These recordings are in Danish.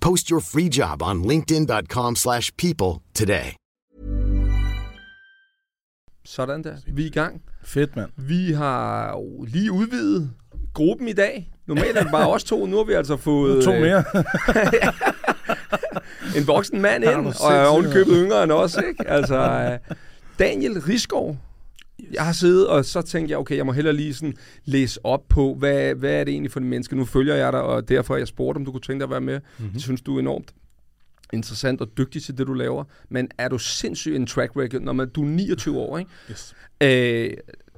Post your free job on linkedin.com/people slash people today. Sådan der. Vi er i gang. Fedt, mand. Vi har lige udvidet gruppen i dag. Normalt er det bare os to. Nu har vi altså fået To øh, mere. en voksen mand ind, og er ovenikøbet yngre end os. Ikke? Altså, øh, Daniel Risgaard. Jeg har siddet, og så tænkte jeg, okay, jeg må hellere lige sådan læse op på, hvad, hvad er det egentlig for en menneske? Nu følger jeg dig, og derfor har jeg spurgt, om du kunne tænke dig at være med. Mhm. Mm-hmm. Jeg synes, du er enormt interessant og dygtig til det, du laver. Men er du sindssygt en track record, når man, du er 29 år, ikke? Yes. Øh,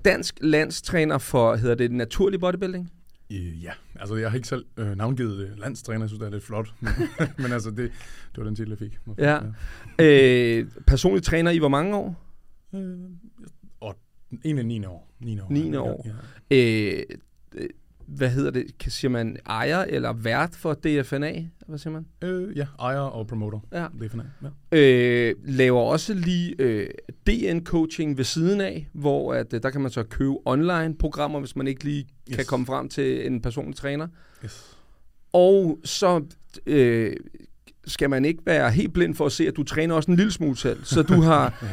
dansk landstræner for, hedder det naturlig bodybuilding? Øh, ja, altså jeg har ikke selv øh, navngivet øh, landstræner, jeg synes, det er lidt flot. Men, men altså, det, det var den titel, jeg fik. Ja. Øh, personlig træner i hvor mange år? Øh, en af 9 år. 9 år. 9. år. Ja. Øh, øh, hvad hedder det? Kan, siger man ejer eller vært for DFNA? Hvad siger man? Øh, ja, ejer og promoter. Ja. For ja. Øh, laver også lige øh, DN-coaching ved siden af, hvor at, øh, der kan man så købe online-programmer, hvis man ikke lige yes. kan komme frem til en personlig træner. Yes. Og så øh, skal man ikke være helt blind for at se, at du træner også en lille smule selv. Så du har,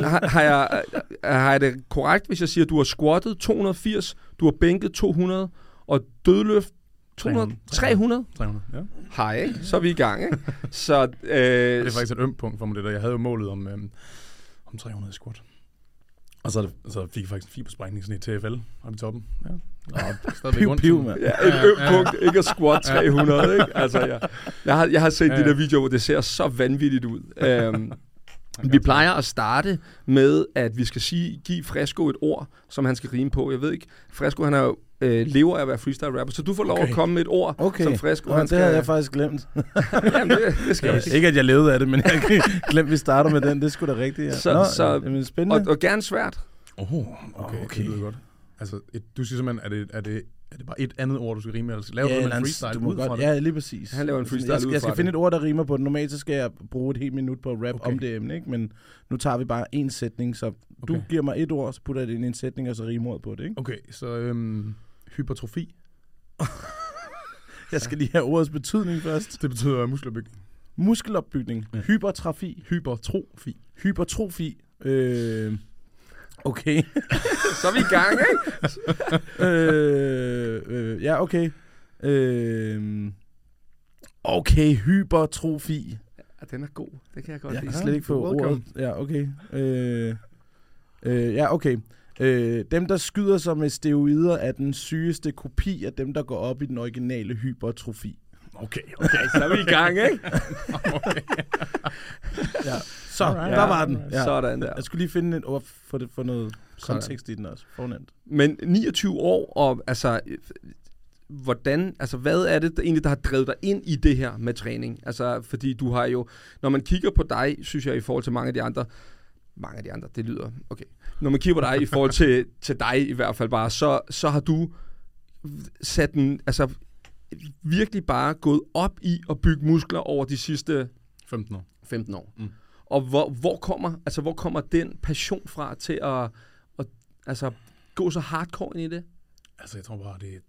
Jeg har, har, jeg, har jeg det korrekt, hvis jeg siger, at du har squattet 280, du har bænket 200, og dødløft 200, 300? 300, ja. Hej? Så er vi i gang, ikke? Så, øh, Det er faktisk et ømt punkt for mig, det der. Jeg havde jo målet om, øhm, om 300 squat. Og så, så fik jeg faktisk en fibersprængning sådan i TFL oppe i toppen. Ja. Og stadigvæk Piv, piv, mand. Ja, et ømt punkt, ikke at squat 300, ikke? Altså, jeg, jeg, har, jeg har set Ja, de ja. der videoer, hvor det ser så vanvittigt ud. Um, vi plejer at starte med, at vi skal sige, give Fresco et ord, som han skal rime på. Jeg ved ikke, Fresco han er jo øh, lever af at være freestyle rapper, så du får lov Okay. at komme med et ord, Okay, som Nå, han det skal... havde jeg faktisk glemt. Jamen, det, det skal sige. Ikke at jeg levede af det, men jeg har glemt, at vi starter med den. Det skulle da rigtigt, ja. Så- Nå, så- jamen, spændende. Og, og gerne svært. Oh, okay, Okay. okay. Det lyder godt. Altså, et, du siger simpelthen, er det, er, det, er det bare et andet ord, du skal rime med? Eller laver du eller en freestyle du må ud fra godt, det? Ja, lige præcis. Han laver en Sådan, freestyle jeg skal, ud jeg fra skal det. finde et ord, der rimer på det. Normalt så skal jeg bruge et helt minut på at rap Okay. om det emne, ikke? Men nu tager vi bare en sætning, så du Okay. giver mig et ord, så putter jeg det ind i en sætning, og så rimer ordet på det, ikke? Okay, så øhm, hypertrofi. Jeg skal lige have ordets betydning først. Det betyder muskelopbygning. Muskelopbygning, Ja. hypertrofi, Hypertrofi. hypertrofi. Øh, okay. Så er vi i gang, ikke? øh, øh, ja, okay. Øh, okay, hypertrofi. Ja, den er god. Det kan jeg godt Jeg lide. kan slet ikke få ordet. Ja, okay. Øh, øh, ja, okay. Øh, dem, der skyder sig med steroider, er den sygeste kopi af dem, der går op i den originale hypertrofi. Okay, Okay, så er vi i gang, ikke? Ja. Så, Alright. der var den. Ja. Sådan der. Jeg skulle lige finde et ord for, det, for noget Sådan. kontekst i den også. Fornemt. Men 29 år, og altså, hvordan, altså, hvad er det der egentlig, der har drevet dig ind i det her med træning? Altså, fordi du har jo, når man kigger på dig, synes jeg, i forhold til mange af de andre, mange af de andre, det lyder, okay. Når man kigger på dig i forhold til, til dig i hvert fald bare, så, så har du sat den, altså, virkelig bare gået op i at bygge muskler over de sidste 15 år. 15 år. Mm. Og hvor, hvor, kommer, altså, hvor kommer den passion fra til at, at altså, gå så hardcore ind i det? Altså, jeg tror bare, det,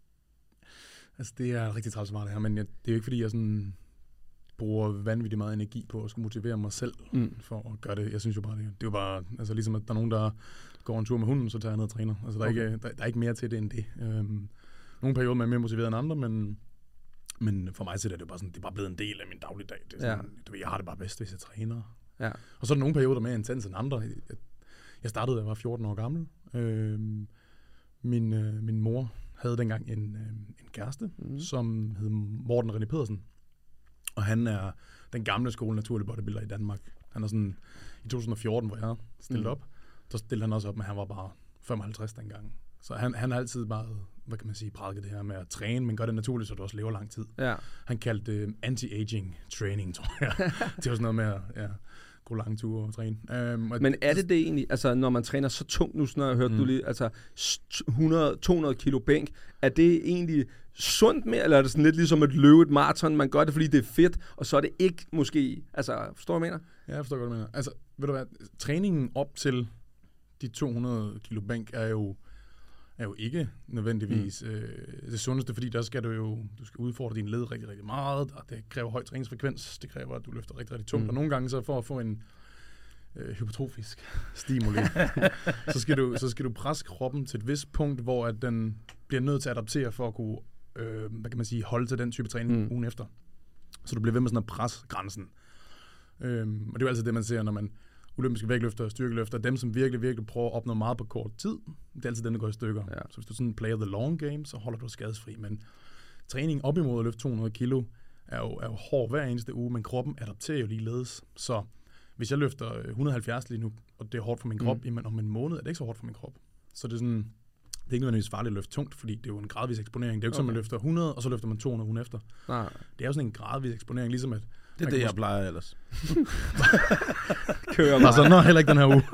altså, det er rigtig træls meget det her, men jeg, det er jo ikke, fordi jeg sådan bruger vanvittigt meget energi på at skulle motivere mig selv Mm. for at gøre det. Jeg synes jo bare, det, det er jo bare, altså ligesom at der er nogen, der går en tur med hunden, så tager jeg ned og træner. Altså, der, er Okay. ikke, der, der er ikke mere til det end det. Øhm, nogle perioder er jeg mere motiveret end andre, men, men for mig så er det jo bare sådan, det er bare blevet en del af min dagligdag. Det er sådan, Ja. du ved, jeg har det bare bedst, hvis jeg træner. Ja. Og så er der nogle perioder mere intens end andre. Jeg, jeg startede, da jeg var 14 år gammel. Øh, min, øh, min mor havde dengang en, øh, en kæreste, mm. som hed Morten René Pedersen. Og han er den gamle skole naturlig bodybuilder i Danmark. Han er sådan, i 2014, hvor jeg stillede mm. op, så stillede han også op, men han var bare 55 dengang. Så han, han har altid bare, hvad kan man sige, prædiket det her med at træne, men gør det naturligt, så du også lever lang tid. Ja. Han kaldte det anti-aging training, tror jeg. det var sådan noget med at ja, gå lange ture og træne. Um, og Men er det det egentlig, altså når man træner så tungt, nu sådan har jeg hørt mm. du lige, altså 100-200 kilo bænk, er det egentlig sundt med, eller er det sådan lidt ligesom at løbe et maraton, man gør det, fordi det er fedt, og så er det ikke måske, altså forstår du, hvad jeg mener? Ja, jeg forstår godt, hvad du mener. Altså, ved du hvad, træningen op til de 200 kilo bænk er jo, er jo ikke nødvendigvis mm. øh, det sundeste, fordi der skal du jo du skal udfordre dine led rigtig, rigtig meget, og det kræver høj træningsfrekvens, det kræver, at du løfter rigtig, rigtig tungt, mm. og nogle gange så for at få en øh, hypertrofisk stimuli, så, skal du, så skal du presse kroppen til et vist punkt, hvor at den bliver nødt til at adaptere for at kunne øh, hvad kan man sige, holde til den type træning mm. ugen efter. Så du bliver ved med sådan at presse grænsen. Øhm, og det er jo altid det, man ser, når man olympiske vægtløfter og styrkeløfter, dem, som virkelig, virkelig prøver at opnå meget på kort tid, det er altid dem, der går i stykker. Ja. Så hvis du sådan player the long game, så holder du skadesfri. Men træning op imod at løfte 200 kilo er jo, er jo hård hver eneste uge, men kroppen adapterer jo ligeledes. Så hvis jeg løfter 170 lige nu, og det er hårdt for min krop, mm. jamen om en måned er det ikke så hårdt for min krop. Så det er sådan, det er ikke nødvendigvis farligt at løfte tungt, fordi det er jo en gradvis eksponering. Det er jo ikke okay. som, man løfter 100, og så løfter man 200 ugen efter. Nej. Det er jo sådan en gradvis eksponering, ligesom at... Det er det, jeg plejer ellers. Kører Altså, nå, heller ikke den her uge.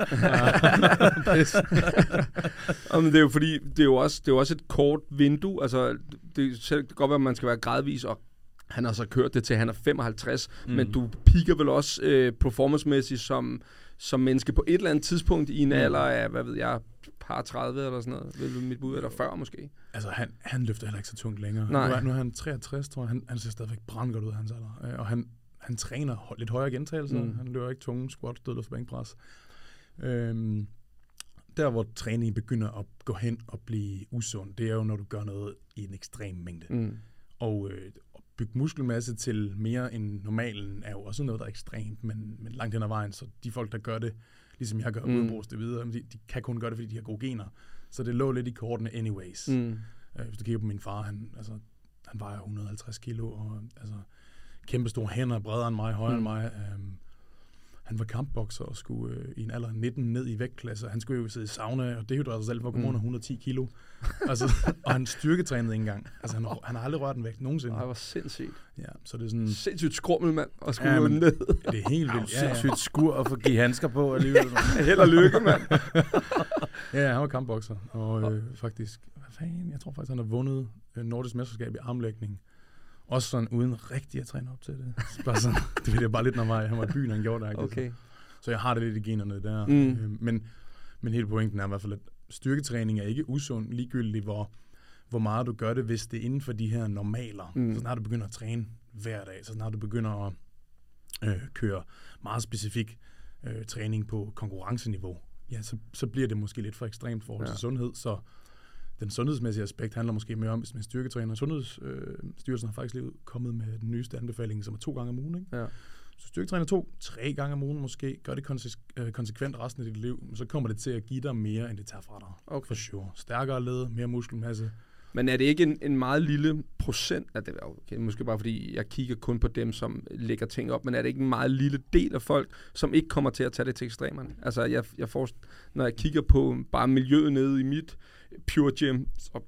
Ja, men det er jo fordi, det er jo også, det er jo også et kort vindue. Altså, det, selv, det kan godt være, at man skal være gradvis, og han har så kørt det til, at han er 55, mm. men du piker vel også øh, performancemæssigt som, som menneske på et eller andet tidspunkt i en mm. alder af, hvad ved jeg, par 30 eller sådan noget, vil mit bud, eller før måske. Altså, han, han løfter heller ikke så tungt længere. Nej. Nu, er, nu er han 63, tror jeg. Han, han ser stadigvæk brandgodt ud af hans alder. Øh, Og han, han træner lidt højere gentagelser. Mm. Han løber ikke tunge squat, dødløft, bænkpres. Øhm, der, hvor træningen begynder at gå hen og blive usund, det er jo, når du gør noget i en ekstrem mængde. Mm. Og øh, bygge muskelmasse til mere end normalen er jo også noget, der er ekstremt, men, men langt hen ad vejen, så de folk, der gør det, ligesom jeg gør, Mm. udbrugs det videre, de, de kan kun gøre det, fordi de har gode gener. Så det lå lidt i kortene anyways. Mm. Øh, hvis du kigger på min far, han, altså, han vejer 150 kilo, og altså, kæmpe store hænder, bredere end mig, højere Mm. end mig. Um, han var kampbokser og skulle øh, i en alder af 19 ned i vægtklasse. Han skulle jo sidde i sauna og dehydrere sig selv for at komme Mm. under 110 kilo. altså, og han styrketrænede ikke engang. Altså, han, han har aldrig rørt en vægt nogensinde. Ej, hvor sindssygt. Ja, så det er sådan, Sindssygt skrummel, mand, og skulle Ja, men- ned. det er helt vildt. Ja, ja. sindssygt skur at få give handsker på alligevel. Held og lykke, mand. Ja, han var kampbokser, og øh, faktisk, hvad fanden, jeg tror faktisk, han har vundet øh, nordisk mesterskab i armlægning. Også sådan uden rigtig at træne op til det. Så Bare sådan, det ved jeg bare lidt, når mig, han var i byen, han gjorde det. Okay. Så jeg har det lidt i generne der. Mm. Øh, men, men hele pointen er i hvert fald, at styrketræning er ikke usund, ligegyldigt hvor, hvor meget du gør det, hvis det er inden for de her normaler. Mm. Så snart du begynder at træne hver dag, så snart du begynder at øh, køre meget specifik øh, træning på konkurrenceniveau, ja, så, så bliver det måske lidt for ekstremt for Ja. sundhed, så den sundhedsmæssige aspekt handler måske mere om, hvis man er styrketræner. Sundhedsstyrelsen har faktisk lige kommet med den nyeste anbefaling, som er to gange om ugen. Ikke? Ja. Så styrketræner to, tre gange om ugen måske, gør det konse- øh, konsekvent resten af dit liv, så kommer det til at give dig mere, end det tager fra dig. Okay. For sure. Stærkere led, mere muskelmasse. Men er det ikke en, en meget lille procent af det? Okay, måske bare fordi jeg kigger kun på dem, som lægger ting op, men er det ikke en meget lille del af folk, som ikke kommer til at tage det til ekstremerne? Altså, jeg, jeg får, når jeg kigger på bare miljøet nede i mit Pure Gym, så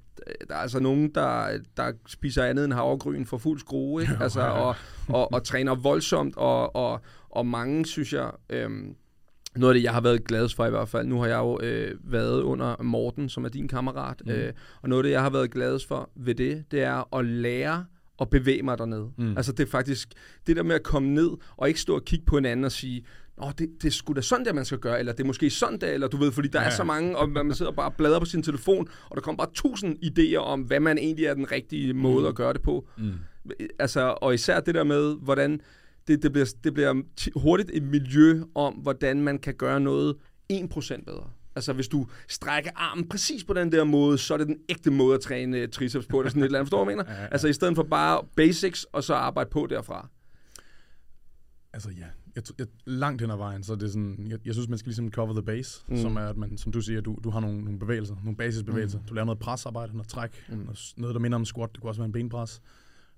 der er altså nogen, der, der spiser andet end havregryn for fuld skrue, ikke? Altså, og, og, og træner voldsomt, og, og, og mange, synes jeg, øhm, noget af det, jeg har været gladest for i hvert fald, nu har jeg jo øh, været under Morten, som er din kammerat, mm. øh, og noget af det, jeg har været gladest for ved det, det er at lære at bevæge mig dernede. Mm. Mm. Altså det er faktisk det der med at komme ned, og ikke stå og kigge på hinanden og sige, Nå, det, det er sgu da sådan, der man skal gøre, eller det er måske sådan der, eller du ved, fordi der ja. er så mange, og man sidder bare og bladrer på sin telefon, og der kommer bare tusind idéer om, hvad man egentlig er den rigtige måde at gøre det på. Mm. Altså, og især det der med, hvordan det, det, bliver, det bliver ti- hurtigt et miljø om, hvordan man kan gøre noget 1% bedre. Altså, hvis du strækker armen præcis på den der måde, så er det den ægte måde at træne øh, triceps på, eller sådan et eller andet. Forstår du, hvad jeg mener? Ja, ja. Altså, i stedet for bare basics, og så arbejde på derfra. Altså ja, jeg, jeg, langt hen ad vejen, så er det sådan, jeg, jeg synes, man skal ligesom cover the base, mm. som er, at man, som du siger, du, du har nogle, nogle bevægelser, nogle basisbevægelser. Mm. Du lærer noget presarbejde, noget træk, mm. noget, noget, der minder om squat, det kunne også være en benpres,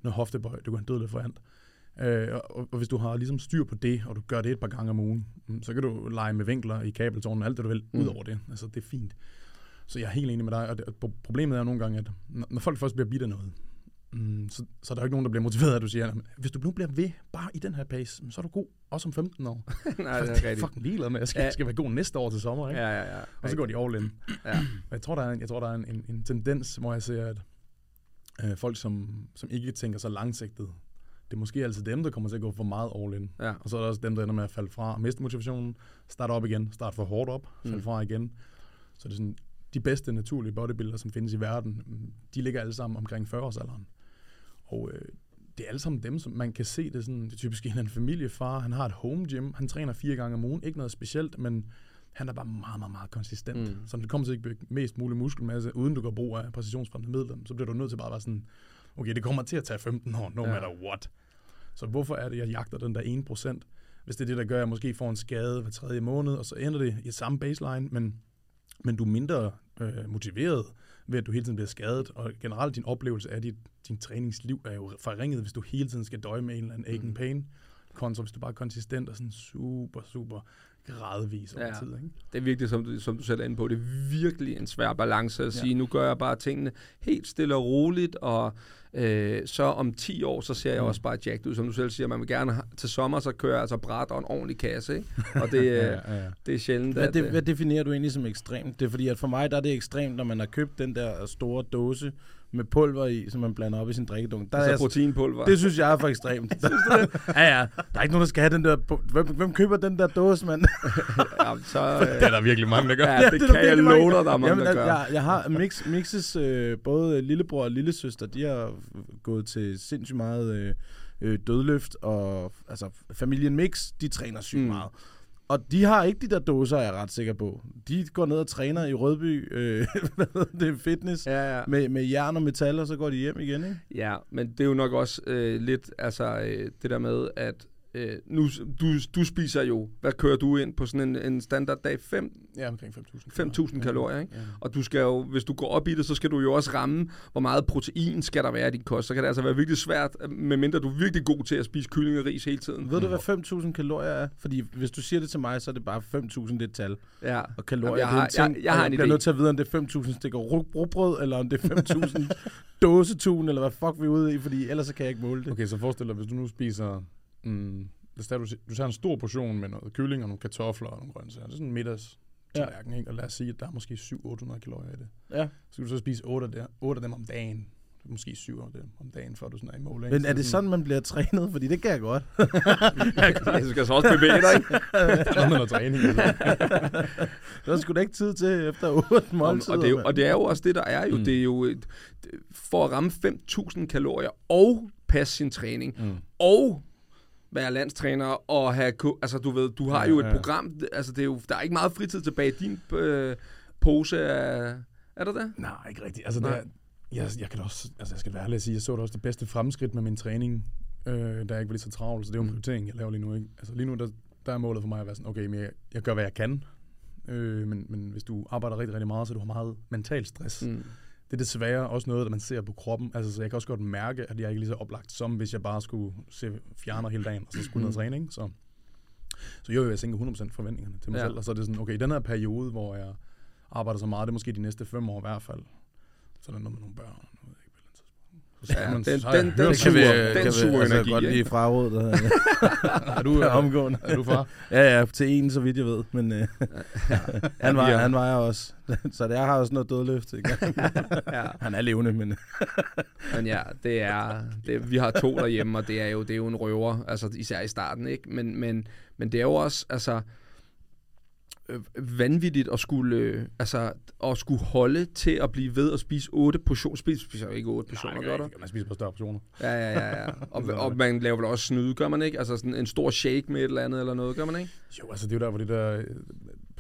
noget hoftebøj, det kunne være en dødelig forhand. Øh, og, og, hvis du har ligesom styr på det, og du gør det et par gange om ugen, mm, så kan du lege med vinkler i kabeltårnen og alt det, du vil, mm. ud over det. Altså, det er fint. Så jeg er helt enig med dig, og, det, og problemet er nogle gange, at når folk først bliver bidt af noget, mm, så, så er der jo ikke nogen, der bliver motiveret, at du siger, hvis du nu bliver ved bare i den her pace, så er du god, også om 15 år. Nej, det er, det er fucking ligeglad med, jeg skal, ja. skal være god næste år til sommer, ikke? Ja, ja, ja. Og så går de all in. ja. jeg tror, der er en, jeg tror, der er en, en, en tendens, hvor jeg ser, at øh, folk, som, som ikke tænker så langsigtet, det er måske altid dem, der kommer til at gå for meget all in. Ja. Og så er der også dem, der ender med at falde fra miste motivationen, starte op igen, starte for hårdt op, falde mm. fra igen. Så det er sådan, de bedste naturlige bodybuildere, som findes i verden, de ligger alle sammen omkring 40-årsalderen. Og øh, det er alle sammen dem, som man kan se, det er sådan, det er typisk en, familiefar, han har et home gym, han træner fire gange om ugen, ikke noget specielt, men han er bare meget, meget, meget konsistent. Mm. Så det kommer til at bygge mest mulig muskelmasse, uden du går brug af præcisionsfremmende midler, så bliver du nødt til bare at være sådan, okay, det kommer til at tage 15 år, no ja. matter what. Så hvorfor er det, jeg jagter den der 1%? Hvis det er det, der gør, at jeg måske får en skade hver tredje måned, og så ender det i samme baseline, men, men du er mindre øh, motiveret ved, at du hele tiden bliver skadet, og generelt din oplevelse af dit, din træningsliv er jo forringet, hvis du hele tiden skal døje med en eller anden aching mm. pain, kontra hvis du bare er konsistent og sådan super, super gradvis over ja, tid. Ikke? Det er virkelig, som du, som du selv er inde på, det er virkelig en svær balance at sige, ja. nu gør jeg bare tingene helt stille og roligt, og øh, så om 10 år, så ser jeg mm. også bare jacked ud, som du selv siger, man vil gerne have, til sommer, så kører jeg altså bræt og en ordentlig kasse, ikke? og det, ja, ja, ja. det er sjældent. Hvad, at, det, hvad definerer du egentlig som ekstremt? Det er fordi, at for mig der er det ekstremt, når man har købt den der store dåse, med pulver i, som man blander op i sin drikkedunk. Der altså er proteinpulver. Det synes jeg er for ekstremt. ja, ja. Der er ikke nogen, der skal have den der... Hvem, hvem køber den der dåse, mand? ja, så, øh... Det er der virkelig mange, der gør. Ja, det, det kan jeg love dig, der er mange, Jamen, der gør. Jeg, jeg har mix, Mixes, øh, både lillebror og lillesøster, de har gået til sindssygt meget øh, øh, dødløft, og altså familien Mix, de træner sygt mm. meget. Og de har ikke de der dåser, er jeg ret sikker på. De går ned og træner i Rødby, øh, det er fitness, ja, ja. Med, med jern og metal, og så går de hjem igen, ikke? Ja, men det er jo nok også øh, lidt, altså øh, det der med, at Øh, nu, du, du spiser jo, hvad kører du ind på sådan en, en standarddag? 5? Ja, omkring 5.000 5.000 kalorier, ikke? Ja. Og du skal jo, hvis du går op i det, så skal du jo også ramme, hvor meget protein skal der være i din kost. Så kan det altså være virkelig svært, medmindre du er virkelig god til at spise kylling og ris hele tiden. Ved du, hvad 5.000 kalorier er? Fordi hvis du siger det til mig, så er det bare 5.000 det tal. Ja. Og kalorier, jeg har, det er en ting, jeg, jeg har en jeg bliver nødt til at vide, om det er 5.000 stikker rugbrød, eller om det er 5.000 dåsetun, eller hvad fuck vi er ude i, fordi ellers så kan jeg ikke måle det. Okay, så forestil dig, hvis du nu spiser... Mm, hvis der, du, du tager en stor portion med noget kylling og nogle kartofler og nogle grøntsager, det er sådan en middags tallerken, ja. ikke? og lad os sige, at der er måske 700-800 kalorier i det. Ja. Så skal du så spise 8 af, der, 8 af dem om dagen. Måske 7 af dem om dagen, før du sådan er i mål. Men er det sådan, man bliver trænet? Fordi det kan jeg godt. jeg skal så også bevæge dig, ikke? der er noget træning. der er sgu da ikke tid til efter 8 måltider. Og det, er jo, og det er jo også det, der er jo. Mm. Det er jo for at ramme 5.000 kalorier og passe sin træning. Mm. Og være landstræner og have... Altså, du ved, du har jo et program. Altså, det er jo, der er ikke meget fritid tilbage. Din øh, pose er... Er der det? Nej, ikke rigtigt. Altså, Nej. Der, jeg, jeg kan også... Altså, jeg skal være ærlig at sige, jeg så det også det bedste fremskridt med min træning, øh, da jeg ikke var lige så travlt. Så det er jo en mm. prioritering, jeg laver lige nu. Ikke? Altså, lige nu, der, der er målet for mig at være sådan, okay, men jeg, jeg gør, hvad jeg kan. Øh, men, men hvis du arbejder rigtig, rigtig meget, så du har meget mental stress. Mm det er desværre også noget, der man ser på kroppen. Altså, så jeg kan også godt mærke, at jeg ikke er lige så oplagt, som hvis jeg bare skulle se fjerner hele dagen, og så skulle ned træning. Så, så jo, jeg sænker 100% forventningerne til mig ja. selv. Og så er det sådan, okay, i den her periode, hvor jeg arbejder så meget, det er måske de næste fem år i hvert fald, så er der noget med nogle børn, og noget, Ja, man, den, den, den, den, kan vi, den kan suger altså, godt lige fraråd. Der, er du omgående? Er du far? Ja, ja, til en, så vidt jeg ved. Men øh, ja. han, vejer, han vejer også. Så det, jeg har også noget dødløft. ja. Han er levende, men... men ja, det er, det, vi har to derhjemme, og det er jo, det er jo en røver, altså især i starten, ikke? Men, men, men det er jo også, altså vanvittigt at skulle, øh, altså, at skulle holde til at blive ved at spise otte portioner. Spiser, spiser jo ikke otte portioner, Nej, gør du? Man spiser på større portioner. Ja, ja, ja. ja. Og, og, man laver vel også snyde, gør man ikke? Altså sådan en stor shake med et eller andet eller noget, gør man ikke? Jo, altså det er jo der, hvor det der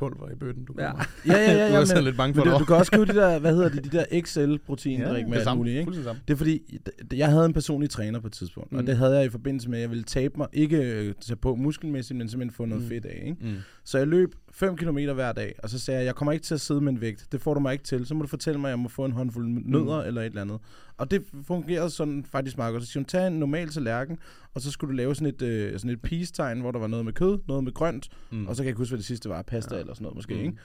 pulver i bøtten, du Ja. kommer. Ja, ja, ja. Du ja er lidt bange for du, det du kan også købe de der, hvad hedder de, de der XL-proteindrik med det alt muligt, ikke? Samme. Det er fordi, jeg havde en personlig træner på et tidspunkt, mm. og det havde jeg i forbindelse med, at jeg ville tabe mig, ikke øh, tage på muskelmæssigt, men simpelthen få noget mm. fedt af, ikke? Mm. Så jeg løb 5 km hver dag, og så sagde jeg, jeg kommer ikke til at sidde med en vægt. Det får du mig ikke til. Så må du fortælle mig, at jeg må få en håndfuld nødder mm. eller et eller andet. Og det fungerede sådan faktisk meget godt. Så siger hun, tag en normal tallerken, og så skulle du lave sådan et, øh, sådan et peace-tegn, hvor der var noget med kød, noget med grønt, Mm. og så kan jeg ikke huske, hvad det sidste var, pasta ja. eller sådan noget måske, Mm. ikke?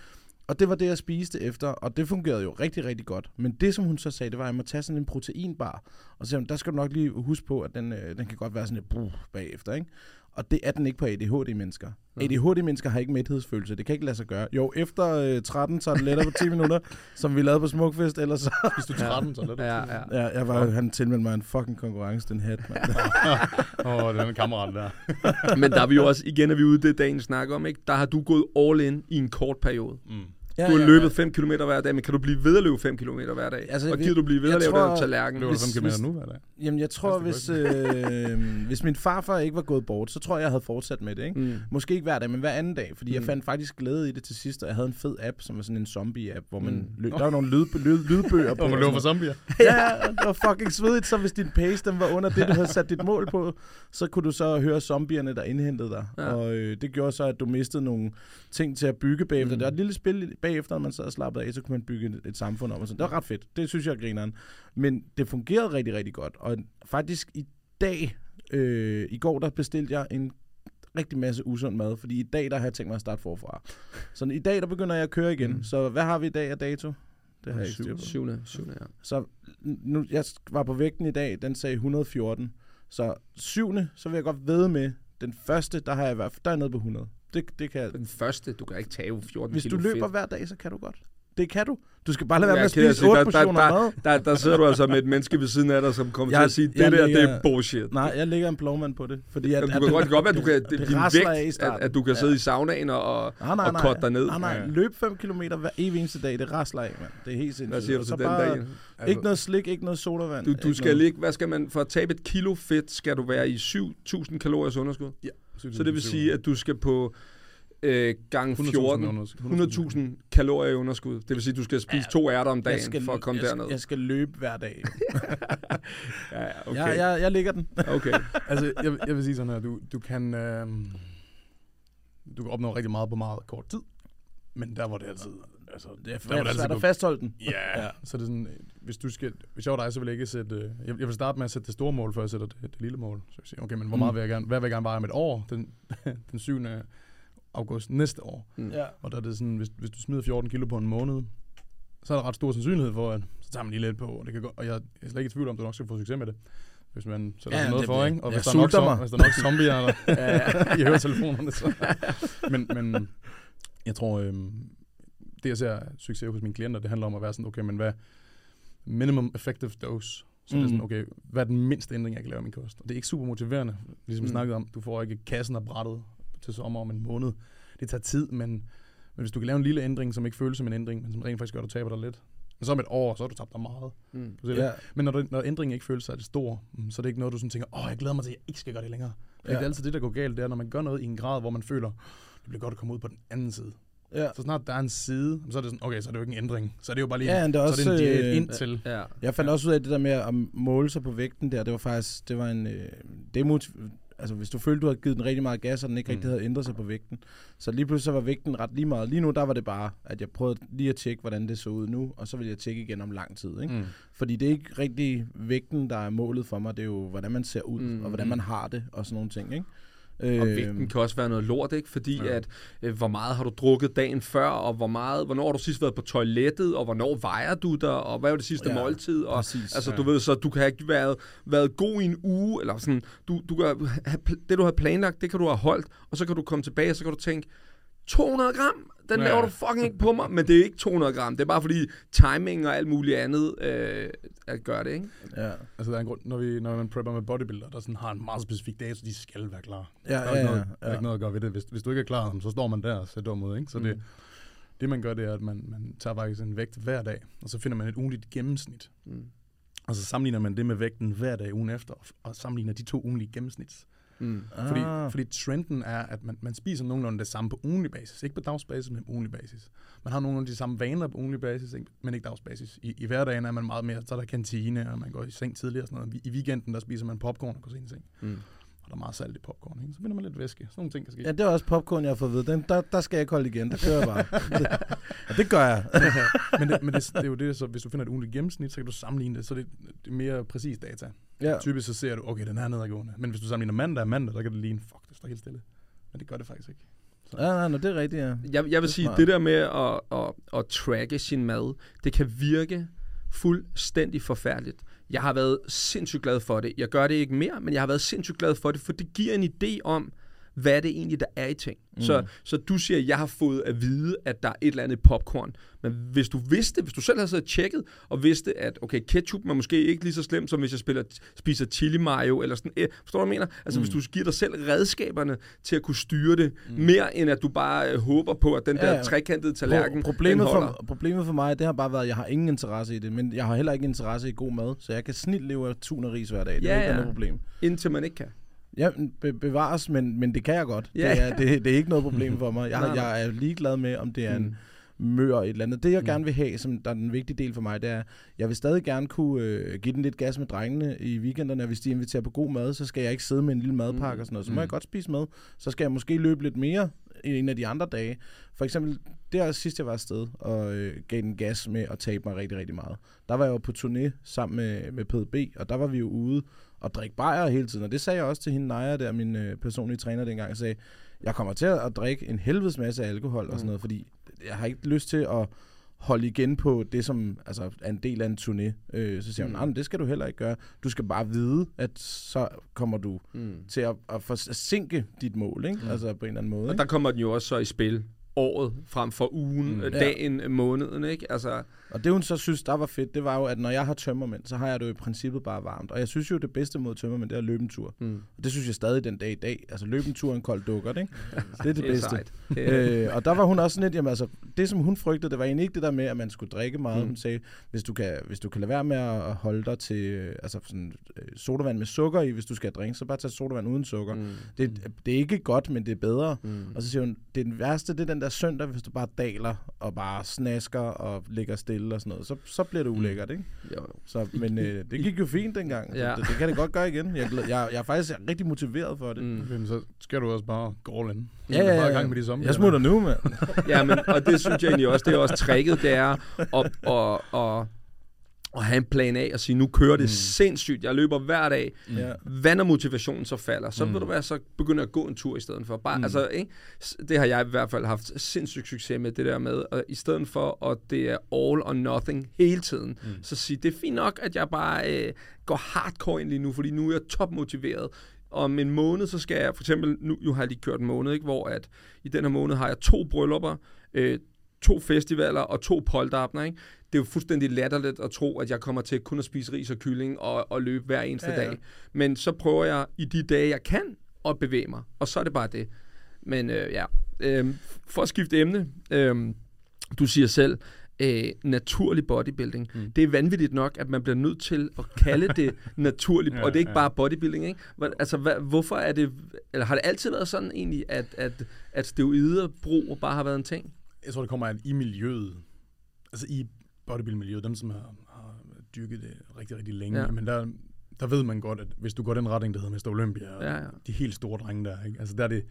Og det var det, jeg spiste efter, og det fungerede jo rigtig, rigtig godt. Men det, som hun så sagde, det var, at jeg må tage sådan en proteinbar. Og så sagde hun, der skal du nok lige huske på, at den, øh, den kan godt være sådan lidt bruh bagefter, ikke? Og det er den ikke på ADHD-mennesker. Ja. ADHD-mennesker har ikke mæthedsfølelse. Det kan ikke lade sig gøre. Jo, efter øh, 13 så er det lettere på 10 minutter, som vi lavede på Smukfest, ellers så... Hvis du er 13, så lad det. Ja, ja. Ja, jeg var, han tilmeldte mig en fucking konkurrence, den hat, mand. Åh, oh, den kammerat der. Men der er vi jo også, igen er vi ude det, dagen snakker om, ikke? Der har du gået all in i en kort periode. Mm. Ja, Du har ja, løbet 5 km hver dag, men kan du blive ved at løbe 5 km hver dag? Altså, Altså, og gider du blive ved at lave tror- den tallerken? Løber du Hvis- 5 km hvis- nu hver dag? Jamen, jeg tror, hvis, Første øh, hvis min farfar ikke var gået bort, så tror jeg, jeg havde fortsat med det, ikke? Mm. Måske ikke hver dag, men hver anden dag, fordi mm. jeg fandt faktisk glæde i det til sidst, og jeg havde en fed app, som var sådan en zombie-app, hvor man Mm. løb, der var nogle lyd, lyd, lydbøger på. Når man og løber for zombier. ja, det var fucking svedigt, så hvis din pace den var under det, du havde sat dit mål på, så kunne du så høre zombierne, der indhentede dig. Ja. Og øh, det gjorde så, at du mistede nogle ting til at bygge bagefter. Mm. Mm. Det var et lille spil bagefter, når man sad og slappede af, så kunne man bygge et, et samfund op og sådan. Det var ret fedt. Det synes jeg er grineren. Men det fungerede rigtig, rigtig godt. Og faktisk i dag, øh, i går, der bestilte jeg en rigtig masse usund mad, fordi i dag, der har jeg tænkt mig at starte forfra. Så i dag, der begynder jeg at køre igen. Mm. Så hvad har vi i dag af dato? Det har jeg ikke styr på. Syvende, syvende, ja. Så nu, jeg var på vægten i dag, den sagde 114. Så syvende, så vil jeg godt ved med, den første, der har jeg i hvert fald, der er nede på 100. Det, det kan. Den første, du kan ikke tage 14 Hvis du kilo løber fedt. hver dag, så kan du godt. Det kan du. Du skal bare lade være med at spise sige, 8 der- der- portioner mad. Der, der sidder du altså med et menneske ved siden af dig, som kommer Jeg- til at sige, det jeg der, det er bullshit. Nej, jeg lægger en plovmand på det. Fordi at, Jamen, at du kan godt, godt være, at du kan, det, din vægt, at, at du kan sidde i saunaen og, Nej, nej, og nej. korte dig ned. Nej, nej. Ja. Løb 5 km hver evig eneste dag, det rasler af, mand. Det er helt sindssygt. Hvad siger du Og til så den bare, dag? Ikke noget slik, ikke noget sodavand. Du, du skal ligge, hvad skal man, for at tabe et kilo fedt, skal du være i 7.000 kalorier underskud. Ja. Så det vil sige, at du skal på øh, gang 100.000 14, underskud. 100.000 kalorier i underskud. Det vil sige, at du skal spise to ærter om dagen skal, for at komme jeg, derned. skal, jeg skal løbe hver dag. Ja, ja, okay. jeg, jeg, jeg ligger den. okay. altså, jeg, jeg vil sige sådan her, du, du kan... Øh, du kan opnå rigtig meget på meget kort tid, men der hvor det altid... Altså, Det er der hvor det altid svært går- at fastholde den. Ja, ja, så er det sådan, øh, hvis du skal, hvis jeg var dig, så vil jeg ikke sætte, øh, jeg, jeg vil starte med at sætte det store mål, før jeg sætter det, det lille mål. Så jeg siger, okay, men hvor Mm. meget vil jeg gerne, hvad vil jeg gerne veje om et år, den, den 7. august næste år. Mm. Ja. Og der er det sådan, hvis, hvis du smider 14 kilo på en måned, så er der ret stor sandsynlighed for, at så tager man lige lidt på, og, det kan gå, og jeg, er slet ikke i tvivl om, at du nok skal få succes med det. Hvis man sætter Ja, ja, noget det for, ikke? Og hvis der, er nok, mig. hvis der er nok zombier, der, i høretelefonerne, så. Men, men jeg tror, øhm, det jeg ser succes hos mine klienter, det handler om at være sådan, okay, men hvad minimum effective dose? Så mm. det er sådan, okay, hvad er den mindste ændring, jeg kan lave i min kost? Og det er ikke super motiverende, ligesom vi Mm. snakkede om. Du får ikke kassen af brættet til sommer om en måned. Det tager tid, men, men hvis du kan lave en lille ændring, som ikke føles som en ændring, men som rent faktisk gør, at du taber dig lidt, men så om et år, så har du tabt dig meget. Mm. Du? Ja. Men når, det, når ændringen ikke føles særlig stor, mm, så er det ikke noget, du sådan tænker, åh, jeg glæder mig til, at jeg ikke skal gøre det længere. Ja. Det Ja. er altid det, der går galt, det er, når man gør noget i en grad, hvor man føler, det bliver godt at komme ud på den anden side. Ja. Så snart der er en side, så er det sådan, okay, så er det jo ikke en ændring. Så er det jo bare lige, Ja, det er så er det en diæt øh, indtil. Ja. Jeg fandt også ud af det der med at måle sig på vægten der. Det var faktisk, det var en, øh, det er motiv- altså hvis du følte, du havde givet den rigtig meget gas, og den ikke Mm. rigtig havde ændret sig på vægten. Så lige pludselig så var vægten ret lige meget. Lige nu, der var det bare, at jeg prøvede lige at tjekke, hvordan det så ud nu, og så ville jeg tjekke igen om lang tid. Ikke? Mm. Fordi det er ikke rigtig vægten, der er målet for mig. Det er jo, hvordan man ser ud, Mm. mm. og hvordan man har det, og sådan nogle ting. Ikke? Og Øh, vægten kan også være noget lort, ikke? Fordi Ja. at, øh, hvor meget har du drukket dagen før, og hvor meget, hvornår har du sidst været på toilettet, og hvornår vejer du dig, og hvad var det sidste Ja, måltid? Og, præcis, altså, ja. du ved, så du kan have ikke været, været god i en uge, eller sådan, du, du kan have, det du har planlagt, det kan du have holdt, og så kan du komme tilbage, og så kan du tænke, 200 gram, den Ja. laver du fucking ikke på mig, men det er ikke 200 gram, det er bare fordi timing og alt muligt andet øh, at gøre det, ikke? ja. Altså, der er en grund, når, vi, når man prepper med bodybuilder, der sådan har en meget specifik dato, de skal være klar. Ja, der er, ja, ikke, noget, ja, der er ikke noget at gøre ved det. Hvis, hvis du ikke er klar, så står man der og ser dum ud. Ikke? Så det, Mm. det, man gør, det er, at man, man tager faktisk en vægt hver dag, og så finder man et ugenligt gennemsnit. Mm. Og så sammenligner man det med vægten hver dag ugen efter, og, og sammenligner de to ugenlige gennemsnits. Mm. Fordi, Ah. fordi trenden er, at man, man spiser nogenlunde det samme på ugenlig basis. Ikke på dagsbasis, men på ugenlig basis. Man har nogenlunde de samme vaner på ugenlig basis, ikke- men ikke dagsbasis. I, I hverdagen er man meget mere, så er der kantine, og man går i seng tidligere og sådan noget. I weekenden, der spiser man popcorn og går i seng. Mm. Og der er meget salt i popcorn, ikke? Så finder man lidt væske. Sådan nogle ting kan ske. Ja, det er også popcorn, jeg har fået ved. Den, der, der skal jeg ikke holde igen. Der kører jeg bare. Det, og det gør jeg. men det, men det, det, er jo det, så hvis du finder et ugenligt gennemsnit, så kan du sammenligne det, så det, det er mere præcis data. Ja. Typisk så ser du, okay, den er nedadgående. Men hvis du sammenligner mandag og mandag, så kan det ligne, fuck, det står helt stille. Men det gør det faktisk ikke. Ja, nej, nej, det er rigtigt, ja. Jeg, jeg vil sige, det der med at, at, at tracke sin mad, det kan virke fuldstændig forfærdeligt. Jeg har været sindssygt glad for det. Jeg gør det ikke mere, men jeg har været sindssygt glad for det, for det giver en idé om, hvad det egentlig der er i ting. Mm. Så, så du siger, at jeg har fået at vide, at der er et eller andet popcorn. Men hvis du vidste, hvis du selv havde siddet og tjekket, og vidste, at okay, ketchup er måske ikke lige så slemt, som hvis jeg spiller, spiser chili mayo, eller sådan, eh, forstår du, hvad jeg mener? Altså, mm. hvis du giver dig selv redskaberne til at kunne styre det, mm. mere end at du bare øh, håber på, at den Ja, der ja. trekantede tallerken, Pro- problemet, for, problemet for mig, det har bare været, at jeg har ingen interesse i det, men jeg har heller ikke interesse i god mad, så jeg kan snit leve af tun og ris hver dag. Det Ja, er ikke ja. noget problem. Indtil man ikke kan. Ja, be- bevares, men, men det kan jeg godt. Ja. Det, er, det, det er ikke noget problem for mig. Jeg, Nej, nej. jeg er ligeglad med, om det er en mør et eller andet. Det, jeg gerne vil have, som der er den vigtige del for mig, det er, jeg vil stadig gerne kunne øh, give den lidt gas med drengene i weekenderne, og hvis de inviterer på god mad, så skal jeg ikke sidde med en lille madpakke og sådan noget. Så må jeg godt spise med. Så skal jeg måske løbe lidt mere en af de andre dage. For eksempel, der sidst jeg var afsted og øh, gav den gas med at tabe mig rigtig, rigtig meget. Der var jeg jo på turné sammen med, med PDB, og der var vi jo ude og drikke bajer hele tiden. Og det sagde jeg også til hende, Naja, der min øh, personlige træner dengang. Jeg sagde, jeg kommer til at drikke en helvedes masse alkohol og sådan noget, fordi jeg har ikke lyst til at holde igen på det, som altså, er en del af en turné. Øh, så siger hun, nej, det skal du heller ikke gøre. Du skal bare vide, at så kommer du Mm. til at, at forsinke dit mål, ikke? Altså på en eller anden måde. Og Ikke? der kommer den jo også så i spil året frem for ugen, mm. Ja. dagen, måneden, ikke? Altså, Og det hun så synes, der var fedt, det var jo, at når jeg har tømmermænd, så har jeg det jo i princippet bare varmt. Og jeg synes jo, det bedste mod tømmermænd, det er at løbe en tur. Mm. Og det synes jeg stadig den dag i dag. Altså løbe en tur og en kold dukkert, ikke? Det er det, det er bedste. sejt. Øh, og der var hun også sådan lidt, jamen altså, det som hun frygtede, det var egentlig ikke det der med, at man skulle drikke meget. Mm. Mm. Hun sagde, hvis du, kan, hvis du kan lade være med at holde dig til øh, altså sådan, øh, sodavand med sukker i, hvis du skal drink, så bare tag sodavand uden sukker. Mm. Mm. Det, det er ikke godt, men det er bedre. Mm. Og så siger hun, det er den værste, det er den der søndag, hvis du bare daler og bare snasker og ligger stille og sådan noget. Så, så bliver det ulækkert, ikke? Jo, jo. Så, men øh, det gik jo fint dengang. Ja. Det, det, kan det godt gøre igen. Jeg, er jeg, jeg er faktisk rigtig motiveret for det. Mm. Mm. Okay, men så skal du også bare gå all in. Ja, ja, ja. gang med de sommer. Jeg smutter nu, mand. Ja, men, og det synes jeg egentlig også, det er også tricket, det er at, at, at, at have en plan A og sige, nu kører det mm. sindssygt, jeg løber hver dag. Ja. Hvad når motivationen så falder? Så mm. vil du være, så begynder at gå en tur i stedet for. Bare, mm. altså, ikke? Det har jeg i hvert fald haft sindssygt succes med, det der med, og i stedet for, at det er all or nothing hele tiden, mm. så sige, det er fint nok, at jeg bare øh, går hardcore ind lige nu, fordi nu er jeg topmotiveret. Om en måned, så skal jeg, for eksempel, nu jo har jeg lige kørt en måned, ikke, hvor at i den her måned har jeg to bryllupper, øh, to festivaler og to polterabner, ikke? Det er jo fuldstændig latterligt at tro, at jeg kommer til kun at spise ris og kylling og, og løbe hver eneste Ja, ja, dag. Men så prøver jeg i de dage, jeg kan, at bevæge mig. Og så er det bare det. Men øh, ja, øh, for at skifte emne. Øh, du siger selv, øh, naturlig bodybuilding. Mm. Det er vanvittigt nok, at man bliver nødt til at kalde det naturlig, Ja, og det er ikke ja. bare bodybuilding, ikke? Hvor- Altså, hvad, hvorfor er det, eller har det altid været sådan egentlig, at, at, at steroiderbrug bare har været en ting? Jeg tror, det kommer af i miljøet. Altså i bodybuilding-miljøet, dem som har, har dyrket det rigtig, rigtig længe. Ja. Men der, der ved man godt, at hvis du går den retning, der hedder Mr. Olympia, Ja, ja. de helt store drenge der, ikke? Altså der, er det,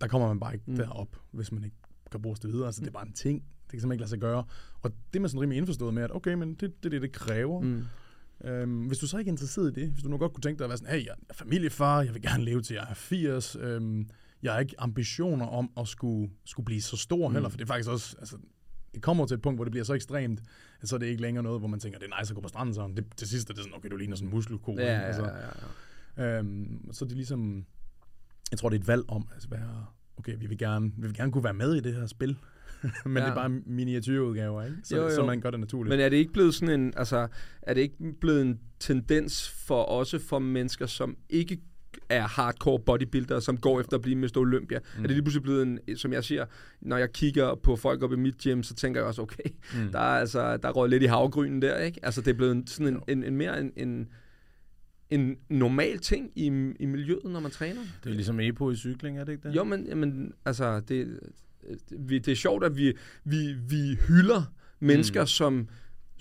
der kommer man bare ikke Mm. mm. derop, hvis man ikke kan bruge det videre. Altså det er bare en ting. Det kan simpelthen ikke lade sig gøre. Og det er man sådan rimelig indforstået med, at okay, men det det, er det, det kræver. Mm. Øhm, hvis du så ikke er interesseret i det, hvis du nu godt kunne tænke dig at være sådan, hey, jeg er familiefar, jeg vil gerne leve til jeg er 80, øhm, jeg har ikke ambitioner om at skulle, skulle blive så stor mm. heller, for det er faktisk også, altså, det kommer til et punkt, hvor det bliver så ekstremt, at så er det ikke længere noget, hvor man tænker, det er nice at gå på stranden sådan. Det, til sidst er det sådan, okay, du ligner sådan en muskelko. Ja, altså, ja, ja. Øhm, så det er ligesom, jeg tror, det er et valg om at være, okay, vi vil gerne, vi vil gerne kunne være med i det her spil, men Ja. det er bare miniatyrudgaver, ikke? Så, jo. jo. så man gør det naturligt. Men er det ikke blevet sådan en, altså, er det ikke blevet en tendens for også for mennesker, som ikke er hardcore bodybuilder, som går efter at blive Mr. Olympia. Mm. Er det lige pludselig blevet en, som jeg siger, når jeg kigger på folk oppe i mit gym, så tænker jeg også, okay, mm. der er altså, der er røget lidt i havgrynen der, ikke? Altså det er blevet sådan en, en, en mere en, en, en normal ting i, i miljøet, når man træner. Det er ligesom EPO i cykling, er det ikke det? Jo, men jamen, altså, det, vi, det er sjovt, at vi, vi, vi hylder mennesker, mm. som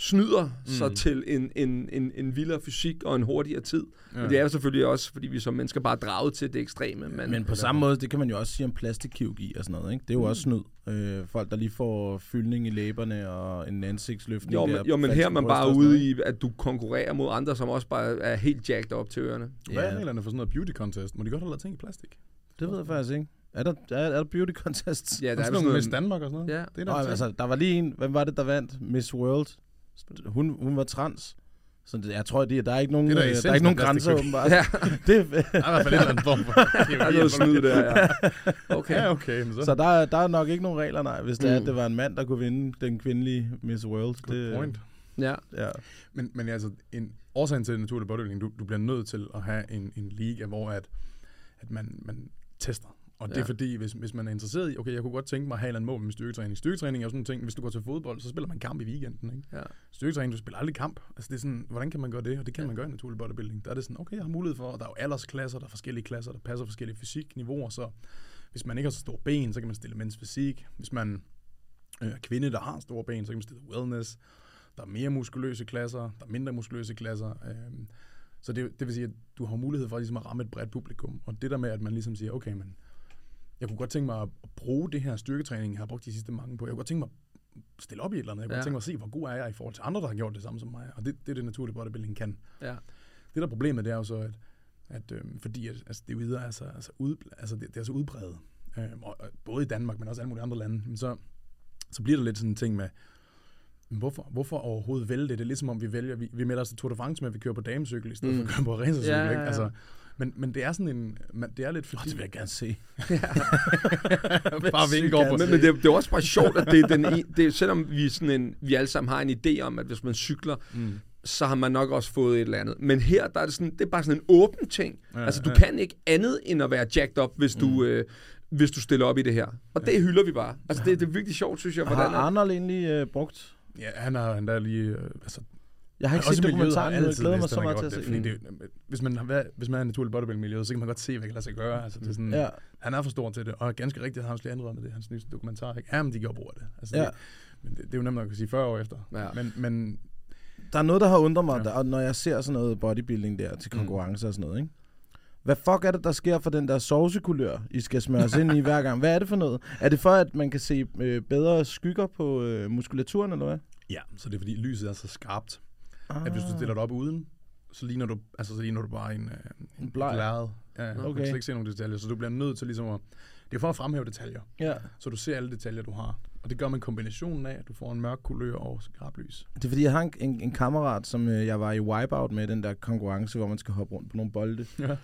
snyder mm. sig til en, en, en, en vildere fysik og en hurtigere tid. Ja. Men det er jo selvfølgelig også, fordi vi som mennesker bare er draget til det ekstreme. Men, Men på samme måde, det kan man jo også sige om plastikkirurgi og sådan noget. Ikke? Det er jo også snyd. Øh, folk, der lige får fyldning i læberne og en ansigtsløftning. jo, men, der, jo, men her er man bare ude i, at du konkurrerer mod andre, som også bare er helt jacked op til ørerne. Hvad er Ja. reglerne for sådan noget beauty contest? Må de godt have lavet ting i plastik? Det ved jeg faktisk ikke. Er der, er, er der beauty contests? Ja, der Der er er sådan Miss noget... Danmark og sådan noget. Ja. Det er Nå, der, altså, der var lige en, hvem var det, der vandt? Miss World. Hun, hun var trans. Så det, jeg tror, det, der er ikke nogen, Det er da øh, der er ikke nogen af grænser, åbenbart. Ja, det, Der er i hvert fald en eller anden form for... der er noget snyd der, ja. Okay. Ja, okay. Men så, så der, er- der er nok ikke nogen regler, nej, hvis det er, Mm. at det var en mand, der kunne vinde den kvindelige Miss World. Good det, point. Ja. Ja. Men, men altså, en årsagen til naturlig bodybuilding, du, du bliver nødt til at have en, en liga, hvor at, at man, man tester. Og det Ja. er fordi, hvis, hvis man er interesseret i, okay, jeg kunne godt tænke mig at have andet mål med styrketræning. Styrketræning er jo sådan en ting, hvis du går til fodbold, så spiller man kamp i weekenden, ikke? Ja. Styrketræning, du spiller aldrig kamp. Altså det er sådan, hvordan kan man gøre det? Og det kan man gøre i naturlig bodybuilding. Der er det sådan, okay, jeg har mulighed for, og der er jo aldersklasser, der er forskellige klasser, der passer forskellige fysikniveauer, så hvis man ikke har så store ben, så kan man stille mænds fysik. Hvis man øh, er kvinde, der har store ben, så kan man stille wellness. Der er mere muskuløse klasser, der er mindre muskuløse klasser. Øh, så det, det vil sige, at du har mulighed for ligesom at ramme et bredt publikum. Og det der med, at man ligesom siger, okay, men jeg kunne godt tænke mig at bruge det her styrketræning, jeg har brugt de sidste mange på. Jeg kunne godt tænke mig at stille op i et eller andet. Jeg kunne Ja. godt tænke mig at se, hvor god er jeg i forhold til andre, der har gjort det samme som mig. Og det, det er det naturlige bodybuilding kan. Ja. Det der er problemet, det er jo så, at, at øhm, fordi at, altså, det er videre, altså, altså, ud, altså det, det er så udbredt, øhm, og, og, både i Danmark, men også alle mulige andre lande, men så, så bliver der lidt sådan en ting med, hvorfor, hvorfor overhovedet vælge det? Det er ligesom om vi vælger, vi, vi melder os til Tour de France med, at vi kører på damecykel, i stedet mm. for at køre på racercykel. Ja, ja, ja. Altså, men, men det er sådan en, man, det er lidt fordi... Det vil jeg gerne se. bare vi ikke går på... Men, men det, er- det er også bare sjovt, at det er den en, det selvom vi, sådan en, vi alle sammen har en idé om, at hvis man cykler, mm. så har man nok også fået et eller andet. Men her, der er det, sådan, det er bare sådan en åben ting. Ja, altså, du ja. kan ikke andet end at være jacked up, hvis du... Øh, hvis du stiller op i det her. Og det hylder vi bare. Altså, det, det er virkelig sjovt, synes jeg, Har hvordan... at- Arnold egentlig øh, brugt? Ja, han har han der lige... Øh, altså, Jeg har ikke også set dokumentaren, men jeg altid glæder mig så meget til at se det, det, hvis, man har, været- hvis man er i naturlig bodybuilding-miljøet, så kan man godt se, hvad kan lade sig gøre. Altså, det er sådan, Ja. Han er for stor til det, og ganske rigtigt har han også lige ændret med det, hans nye dokumentar. Ikke? Jamen, de gjorde brug af det. Altså, Ja. det, men det, det, er jo nemt nok at sige 40 år efter. Ja. Men, men Der er noget, der har undret mig, Ja. der, når jeg ser sådan noget bodybuilding der Mm. til konkurrence og sådan noget, ikke? Hvad fuck er det, der sker for den der sovsekulør, I skal smøres ind i hver gang? Hvad er det for noget? Er det for, at man kan se øh, bedre skygger på øh, muskulaturen, eller hvad? ja, så det er fordi lyset er så skarpt, Ah. at hvis du stiller det op uden, så ligner du, altså, så ligner du bare en, øh, en, En bleg. lærred. Ja, okay. Du Okay. kan slet ikke se nogle detaljer, så du bliver nødt til ligesom at... Det er for at fremhæve detaljer, Ja. så du ser alle detaljer, du har. Og det gør man kombinationen af, at du får en mørk kulør og skarpt lys. Det er fordi, jeg har en, en, en kammerat, som øh, jeg var i Wipeout med, den der konkurrence, hvor man skal hoppe rundt på nogle bolde, Ja.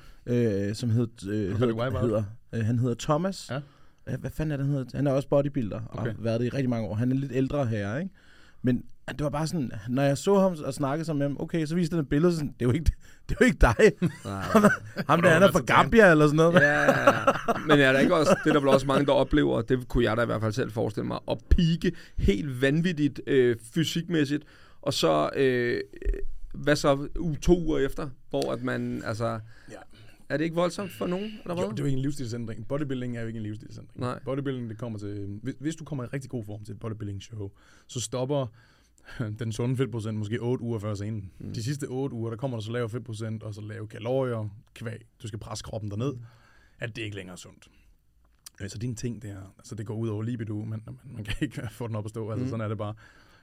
øh, som hed, øh, hed, Wipeout? hedder, øh, han hedder Thomas. Ja. Øh, Hvad fanden er det, han hedder? Han er også bodybuilder, og Okay. har været det i rigtig mange år. Han er lidt ældre her, ikke? Men det var bare sådan, når jeg så ham og snakkede sammen med ham, okay, så viste han et billede, sådan, det er jo ikke, det er jo ikke dig. Nej. ham der, han er fra Gambia eller sådan noget. Ja, ja, ja. Men er der ikke også, det er der vel også mange, der oplever, det kunne jeg da i hvert fald selv forestille mig, at pike helt vanvittigt øh, fysikmæssigt, og så, øh, hvad så, u- to uger efter, hvor at man, altså, Ja. er det ikke voldsomt for nogen, eller hvad? Jo, det er jo ikke en livsstilsændring. Bodybuilding er jo ikke en livsstilsændring. Nej. Bodybuilding, det kommer til... Hvis, hvis du kommer i rigtig god form til et bodybuilding-show, så stopper den sunde fedtprocent måske 8 uger før scenen. Mm. De sidste 8 uger, der kommer der så lav fedtprocent, og så lave kalorier, kvæg. Du skal presse kroppen derned. At det ikke længere er sundt. Øh, Så en ting, det her. Altså, det går ud over libido, men man, man kan ikke få den op at stå. Altså, Mm. sådan er det bare.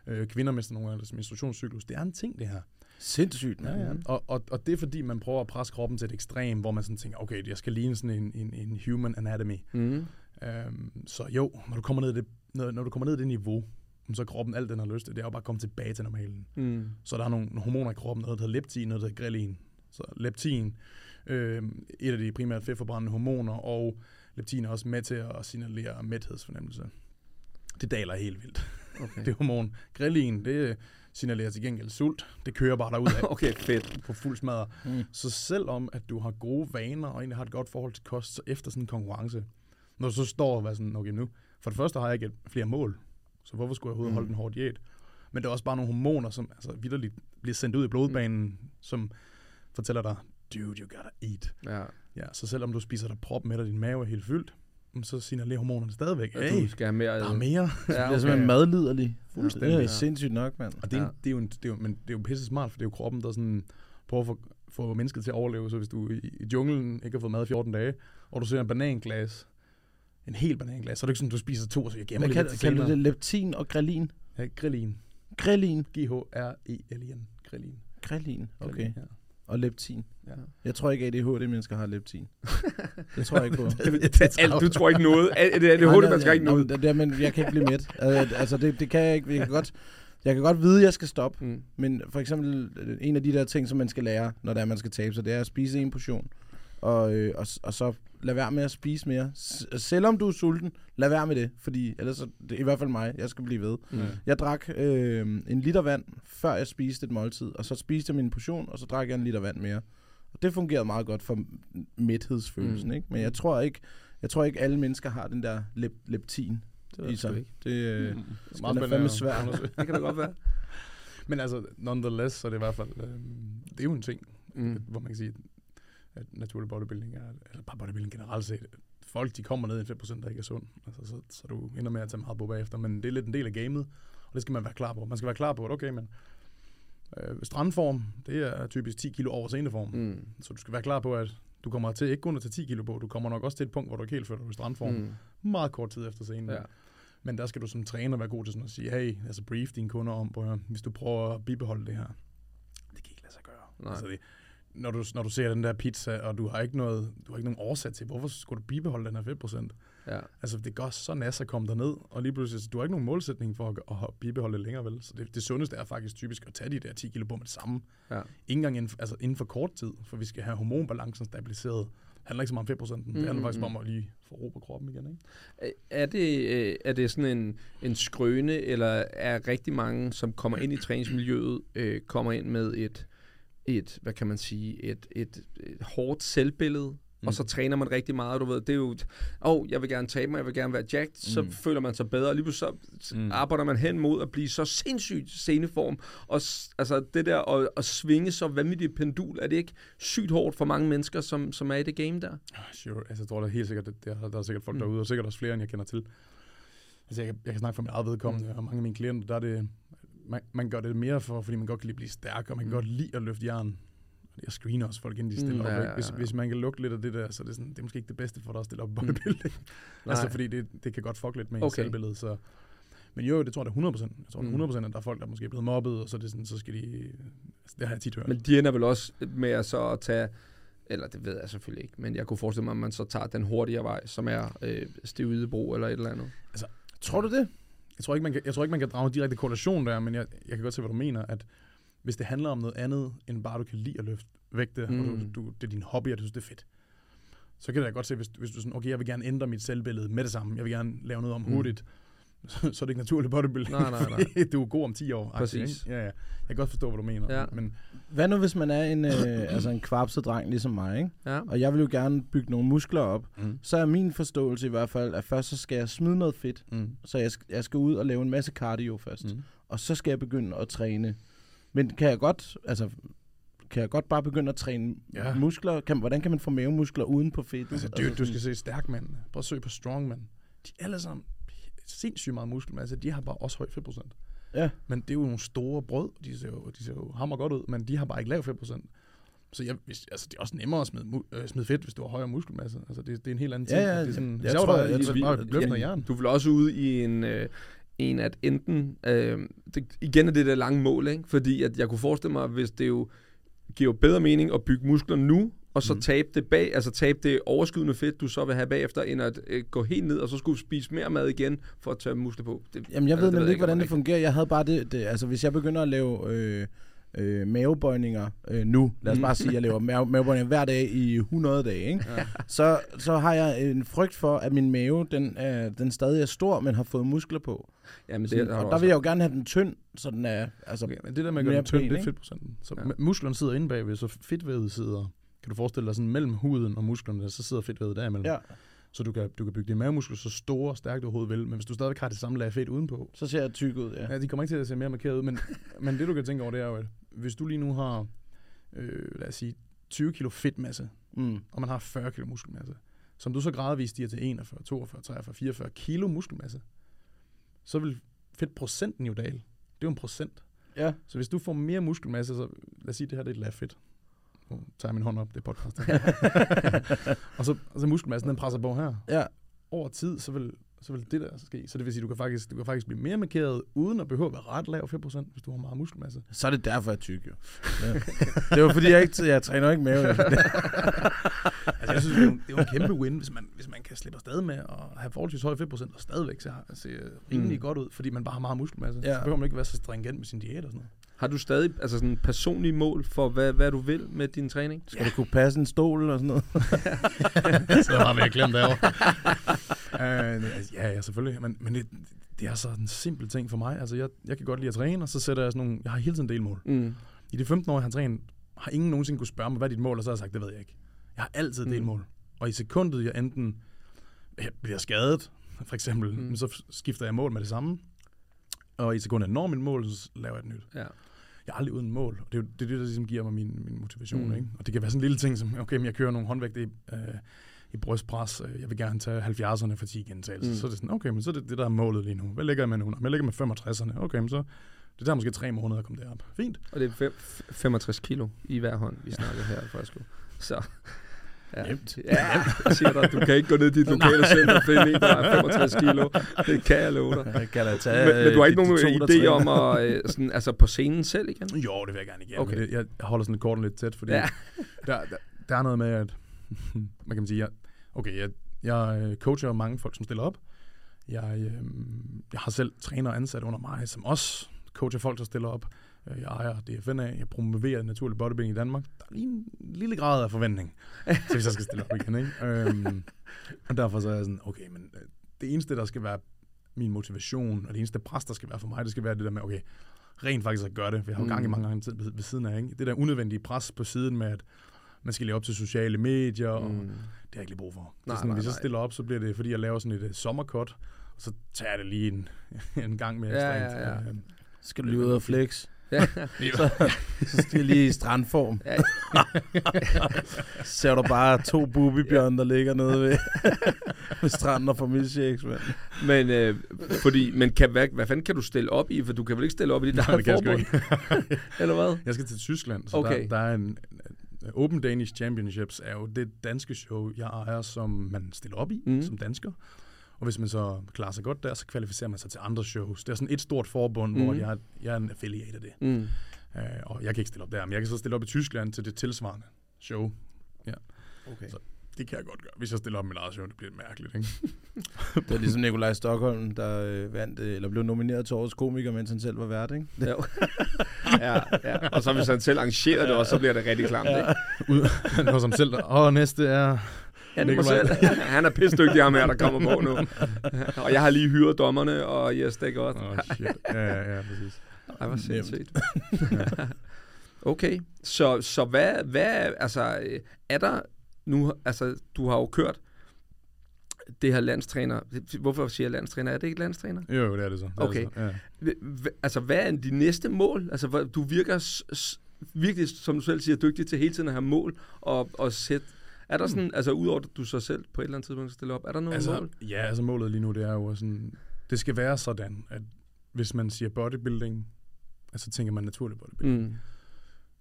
Øh, kvinder mister nogle af deres menstruationscyklus. Det er en ting, det her. Sindssygt, Ja, ja. Og, og, og det er fordi, man prøver at presse kroppen til et ekstrem, hvor man sådan tænker, okay, jeg skal ligne sådan en, en, en human anatomy. Mm. Øhm, så jo, når du kommer ned i det, når, når du kommer ned i det niveau, så er kroppen alt den har lyst til, det er jo bare at komme tilbage til normalen. Mm. Så der er nogle, hormoner i kroppen, noget der hedder leptin, noget der hedder grelin. Så leptin, øh, et af de primært fedtforbrændende hormoner, og leptin er også med til at signalere mæthedsfornemmelse. Det daler helt vildt. Okay. Det hormon. Grelin, det signalerer til gengæld sult. Det kører bare derud af okay, fedt. på fuld smadre. Mm. Så selvom at du har gode vaner og egentlig har et godt forhold til kost, så efter sådan en konkurrence, når du så står og er sådan, okay nu, for det første har jeg ikke flere mål, så hvorfor skulle jeg overhovedet Mm. holde en hård diæt? Men der er også bare nogle hormoner, som altså, vidderligt bliver sendt ud i blodbanen, som fortæller dig, dude, you gotta eat. Ja. Ja, så selvom du spiser dig prop med, og din mave er helt fyldt, mm, så signalerer hormonerne stadigvæk, At hey, du skal have mere. der er mere. Ja, Det er simpelthen madliderlig. Fuldstændig, Det er ja. sindssygt nok, mand. Og det er, Ja. ja. det er jo, en, det er jo, men det er jo pisse smart, for det er jo kroppen, der sådan prøver at få, få mennesket til at overleve. Så hvis du i, i junglen ikke har fået mad i 14 dage, og du ser en bananglas, en hel bananglas, så er det ikke sådan, du spiser to, så jeg gemmer Hvad det kan, lidt til kalder du det leptin og grelin? Ja, grelin. Grelin. G-H-R-E-L-I-N. Grelin. Grelin, okay. Grelin, Ja. Og leptin. Ja. Jeg tror ikke, at ADHD-mennesker har leptin. Det tror jeg ikke på. Alt, du tror ikke noget. Er man skal ikke noget. det, men jeg kan ikke blive mæt. Altså, Altså, det, det kan jeg ikke. Jeg kan godt, jeg kan godt vide, at jeg skal stoppe. Mm. Men for eksempel, øh, en af de der ting, som man skal lære, når det er, man skal tabe sig, det er at spise en portion. Og, øh, og, og så lad være med at spise mere. S- selvom du er sulten, lad være med det. Fordi ellers er det er i hvert fald mig. Jeg skal blive ved. Mm. Jeg drak øh, en liter vand, før jeg spiste et måltid. Og så spiste jeg min portion, og så drak jeg en liter vand mere. Og det fungerede meget godt for mæthedsfølelsen. Mm. Ikke? Men jeg tror ikke, jeg tror ikke, alle mennesker har den der lep, leptin Det i sig. ikke. Det, øh, Mm. den er fandme svær. Det kan da godt være. Men altså, nonetheless, så er det i hvert fald, øh, det er jo en ting, Mm. mm. hvor man kan sige, at naturlig bodybuilding er, eller bare bodybuilding generelt set, folk de kommer ned i 5%, der ikke er sund. Altså, så, så du ender med at tage meget på bagefter, men det er lidt en del af gamet, og det skal man være klar på. Man skal være klar på, at okay, men øh, strandform, det er typisk 10 kilo over sceneform. Mm. Så du skal være klar på, at du kommer til ikke kun at tage 10 kilo på, du kommer nok også til et punkt, hvor du ikke helt føler dig i strandform. Mm. Meget kort tid efter scenen. Ja. Men der skal du som træner være god til sådan at sige, hey, altså brief dine kunder om, prøv hvis du prøver at bibeholde det her, det kan ikke lade sig gøre. Nej. Altså det, når, du, når du ser den der pizza, og du har ikke noget, du har ikke nogen årsag til, hvorfor skulle du bibeholde den her fedtprocent? Ja. Altså det gør så nas at komme derned, og lige pludselig, så du har ikke nogen målsætning for at, at bibeholde det længere, vel? Så det, det sundeste er faktisk typisk at tage de der 10 kilo på med det samme. Ja. Ikke engang inden, altså inden for kort tid, for vi skal have hormonbalancen stabiliseret. Det handler ikke så meget om fedtprocenten, mm, det handler Mm, faktisk om at lige få ro på kroppen igen, ikke? Er det, øh, er det sådan en, en skrøne, eller er rigtig mange, som kommer ind i træningsmiljøet, øh, kommer ind med et, et, hvad kan man sige, et, et, et hårdt selvbillede, mm. og så træner man rigtig meget, du ved, det er jo, åh, oh, jeg vil gerne tabe mig, jeg vil gerne være jacked, så Mm. føler man sig bedre, og lige pludselig så Mm. arbejder man hen mod at blive så sindssygt sceneform, og altså det der at, at svinge så vanvittigt pendul, er det ikke sygt hårdt for mange mennesker, som, som er i det game der? Ah, Sure. Altså, jeg tror er helt sikkert, der, der er sikkert folk Mm. derude, og sikkert også flere, end jeg kender til. Altså, jeg, kan- jeg kan snakke for mit eget vedkommende, mm. og mange af mine klienter, der er det, man, man gør det mere for, fordi man godt kan lide at blive stærk, og man kan Mm. godt lide at løfte jern. Jeg screener også folk, inden de stiller Mm, op. ja, ikke? ja, Hvis, ja. hvis man kan lugte lidt af det der, så er det, sådan, det er måske ikke det bedste for dig at stille op bodybuilding. Mm. altså, Nej. fordi det, det kan godt fuck lidt med Okay. okay. selvbillede. Så. Men jo, det tror jeg da 100%. Jeg tror Mm. mm. 100%, at der er folk, der måske er blevet mobbet, og så, det sådan, så skal de... Altså, det har jeg tit hørt. Men de ender vel også med at så at tage, eller det ved jeg selvfølgelig ikke, men jeg kunne forestille mig, at man så tager den hurtigere vej, som er øh, Stividebro eller et eller andet. Tror du det? Jeg tror, ikke, man kan, jeg tror ikke, man kan drage en direkte korrelation der, men jeg, jeg kan godt se, hvad du mener, at hvis det handler om noget andet, end bare du kan lide at løfte vægte, mm. og Mm. du, du, det er din hobby, og du synes, det er fedt, så kan jeg godt se, hvis, hvis du sådan, okay, jeg vil gerne ændre mit selvbillede med det samme, jeg vil gerne lave noget om Mm. mm. hurtigt, så, så er det ikke naturligt bodybuilding, Nej, nej, nej. du er god om 10 år. Præcis. ikke? Ja, ja. Jeg kan godt forstå, hvad du mener, Ja. men Hvad nu, hvis man er en, øh, altså en kvapset dreng ligesom mig, ikke? Ja. og jeg vil jo gerne bygge nogle muskler op, mm. så er min forståelse i hvert fald, at først så skal jeg smide noget fedt, Mm. så jeg skal, jeg skal ud og lave en masse cardio først, mm. Og så skal jeg begynde at træne. Men kan jeg godt, altså, kan jeg godt bare begynde at træne ja. Muskler? Kan, hvordan kan man få mavemuskler uden på fedtet? Altså, du, du skal se stærkmand. Prøv at søge på strongman. De er alle sammen sindssygt meget muskelmasse. De har bare også høj fedtprocent. Ja. Men det er jo nogle store brød. De ser jo, de ser jo hammer godt ud, men de har bare ikke lav fedtprocent. Så jeg, hvis, altså, det er også nemmere at smide, øh, smide fedt, hvis du har højere muskelmasse. Altså, det, det er en helt anden Ja, ting. ja, det er sådan, jeg jeg tror, jeg- jeg, jeg- jeg, bare løfte ja, noget jern. Du vil også ud i en, øh, en at enten, øh, det, igen er det der lange mål, ikke? fordi at jeg kunne forestille mig, hvis det jo giver bedre mening at bygge muskler nu, og så mm. Tabe det bag, altså tabe det overskydende fedt, du så vil have bagefter, end at øh, gå helt ned, og så skulle spise mere mad igen, for at tage muskler på. Det, Jamen, jeg altså, ved nemlig ikke, hvordan det fungerer. Jeg havde bare det, det altså hvis jeg begynder at lave øh, øh, mavebøjninger øh, nu, lad os Mm. bare sige, at jeg laver mave, mavebøjninger hver dag i 100 dage, ikke? Ja. Så, så har jeg en frygt for, at min mave, den, er, den stadig er stor, men har fået muskler på. Ja, men Sådan, det, har og der vil jeg jo gerne have den tynd, så den er, altså, Okay, men det der med at gøre den tynd, pæn, det er fedtprocenten. Så ja. musklerne sidder inde bagved, så fedtvævet sidder... Kan du forestille dig sådan mellem huden og musklerne, så sidder fedtvævet derimellem. ja, Så du kan, du kan bygge dine mavemuskler så store og stærke du overhovedet vil, men hvis du stadigvæk har det samme lag fedt udenpå, så ser jeg tyk ud, ja. ja, de kommer ikke til at se mere markeret ud, men, men det du kan tænke over, det er jo, at hvis du lige nu har, øh, lad os sige, 20 kilo fedtmasse, Mm. og man har 40 kilo muskelmasse, som du så gradvist stiger til 41, 42, 43, 44 kilo muskelmasse, så vil fedtprocenten jo dale. Det er jo en procent. Ja. Så hvis du får mere muskelmasse, så lad os sige, det her det er et lag fedt. Nu tager jeg min hånd op, det er podcast. og så, og så muskelmassen, den presser på her. Ja. Over tid, så vil, så vil det der ske. Så det vil sige, du kan faktisk, du kan faktisk blive mere markeret, uden at behøve at være ret lav 5%, hvis du har meget muskelmasse. Så er det derfor, jeg er tyk, jo. Ja. det var fordi, jeg ikke jeg træner ikke mave. altså, jeg synes, det er, jo, det er en kæmpe win, hvis man, hvis man kan slippe afsted med at have forholdsvis høj 5% og stadigvæk se, se rimelig Mm. godt ud, fordi man bare har meget muskelmasse. Ja. Så behøver man ikke være så stringent med sin diæt og sådan noget. Har du stadig altså sådan personlige mål for, hvad, hvad du vil med din træning? Skal du kunne passe en stol og sådan noget? så har vi ikke glemt derovre. uh, ja, ja, selvfølgelig. Men, men det, det er så en simpel ting for mig. Altså, jeg, jeg kan godt lide at træne, og så sætter jeg sådan nogle... Jeg har hele tiden delmål. Mm. I de 15 år, jeg har trænet, har ingen nogensinde kunne spørge mig, hvad er dit mål, og så har jeg sagt, det ved jeg ikke. Jeg har altid Mm. delmål. Og i sekundet, jeg enten jeg bliver skadet, for eksempel, Mm. mm. så skifter jeg mål med det samme. Og i sekundet, når mit mål, så laver jeg et nyt. Ja. Jeg er aldrig uden mål, og det er jo det, er det der ligesom giver mig min, min motivation. Mm. Ikke? Og det kan være sådan en lille ting, som, okay, men jeg kører nogle håndvægte i, øh, i brystpres, øh, jeg vil gerne tage 70'erne for 10 gentagelser. Mm. Så er det sådan, okay, men så er det det, der er målet lige nu. Hvad ligger jeg med nu? Men Jeg ligger med 65'erne. Okay, men så det tager måske tre måneder at komme derop. Fint. Og det er fem, 65 kilo i hver hånd, vi snakker her i. Så... Ja, Nemt. ja, siger dig, du kan ikke gå ned i dit lokale center og finde en, der er 65 kilo. Det kan jeg love dig. Jeg kan da tage Men, men du har ikke øh, de- nogen de idé om at, øh, sådan, altså på scenen selv igen? Jo, det vil jeg gerne igen. Okay. Det, jeg holder sådan korten lidt tæt, fordi Ja. der, der, der er noget med, at man kan sige, jeg, okay, jeg, jeg øh, coacher mange folk, som stiller op. Jeg, øh, jeg har selv træner og ansat under mig, som også coacher folk, der stiller op. Øh, Jeg ejer DFNA, jeg promoverer naturlig bodybuilding i Danmark. Der er lige en lille grad af forventning, til hvis jeg skal stille op igen. Ikke? Øhm, og derfor så er jeg sådan, okay, men øh, det eneste, der skal være min motivation, og det eneste pres, der skal være for mig, det skal være det der med, okay, rent faktisk at gøre det. For jeg har jo gang i Mm. mange gange tid ved, siden af. Ikke? Det der unødvendige pres på siden med, at man skal leve op til sociale medier, og Mm. det har jeg ikke lige brug for. Nej, det er sådan, nej, hvis jeg stiller op, så bliver det, fordi jeg laver sådan et uh, sommerkot, og så tager jeg det lige en, en gang med Ja, ja, ja. Skal du lige ud og flex? Ja. så, så skal jeg lige i strandform. Ja. Ser du bare to bubibjørn, der ligger nede ved, ved stranden og får milkshakes, mand. Men, øh, fordi, men kan, hvad, hvad fanden kan du stille op i? For du kan vel ikke stille op i dit Nej, eget det kan jeg sgu forbund? Eller hvad? Jeg skal til Tyskland, så Okay. der, der er en, en Open Danish Championships er jo det danske show, jeg ejer, som man stiller op i mm. som dansker. Og hvis man så klarer sig godt der, så kvalificerer man sig til andre shows. Det er sådan et stort forbund, mm. hvor Mhm. jeg, er- jeg er en affiliate af det. Mm. Uh, og jeg kan ikke stille op der, men jeg kan så stille op i Tyskland til det tilsvarende show. Okay. Så- Det kan jeg godt gøre. Hvis jeg stiller op mit eget show, det bliver lidt mærkeligt, ikke? Det var ligesom Nikolaj Stockholm, der øh, vandt, øh, eller blev nomineret til årets komiker, mens han selv var vært, ikke? Jo. ja, ja. Og så hvis han selv arrangerer det også, så bliver det rigtig klamt, ikke? Ud, han var som selv der. Og næste er... Han, er mig Nikolaj. han er pisdygtig, ham her, der kommer på nu. og jeg har lige hyret dommerne, og yes, det er godt. Åh, oh, shit. Ja, ja, ja, præcis. Ej, hvor sindssygt. okay, så, så hvad, hvad, altså, er der nu, altså, du har jo kørt det her landstræner. Hvorfor siger jeg landstræner? Er det ikke landstræner? Jo, det er det så. Det er Okay. det så. Ja. Altså, hvad er de næste mål? Altså, du virker virkelig, som du selv siger, dygtig til hele tiden at have mål og, og sætte. Er der sådan, altså udover at du så selv på et eller andet tidspunkt skal stille op, er der nogle Altså, mål? ja, altså målet lige nu, det er jo sådan, det skal være sådan, at hvis man siger bodybuilding, altså tænker man naturlig bodybuilding. Mm. Mm.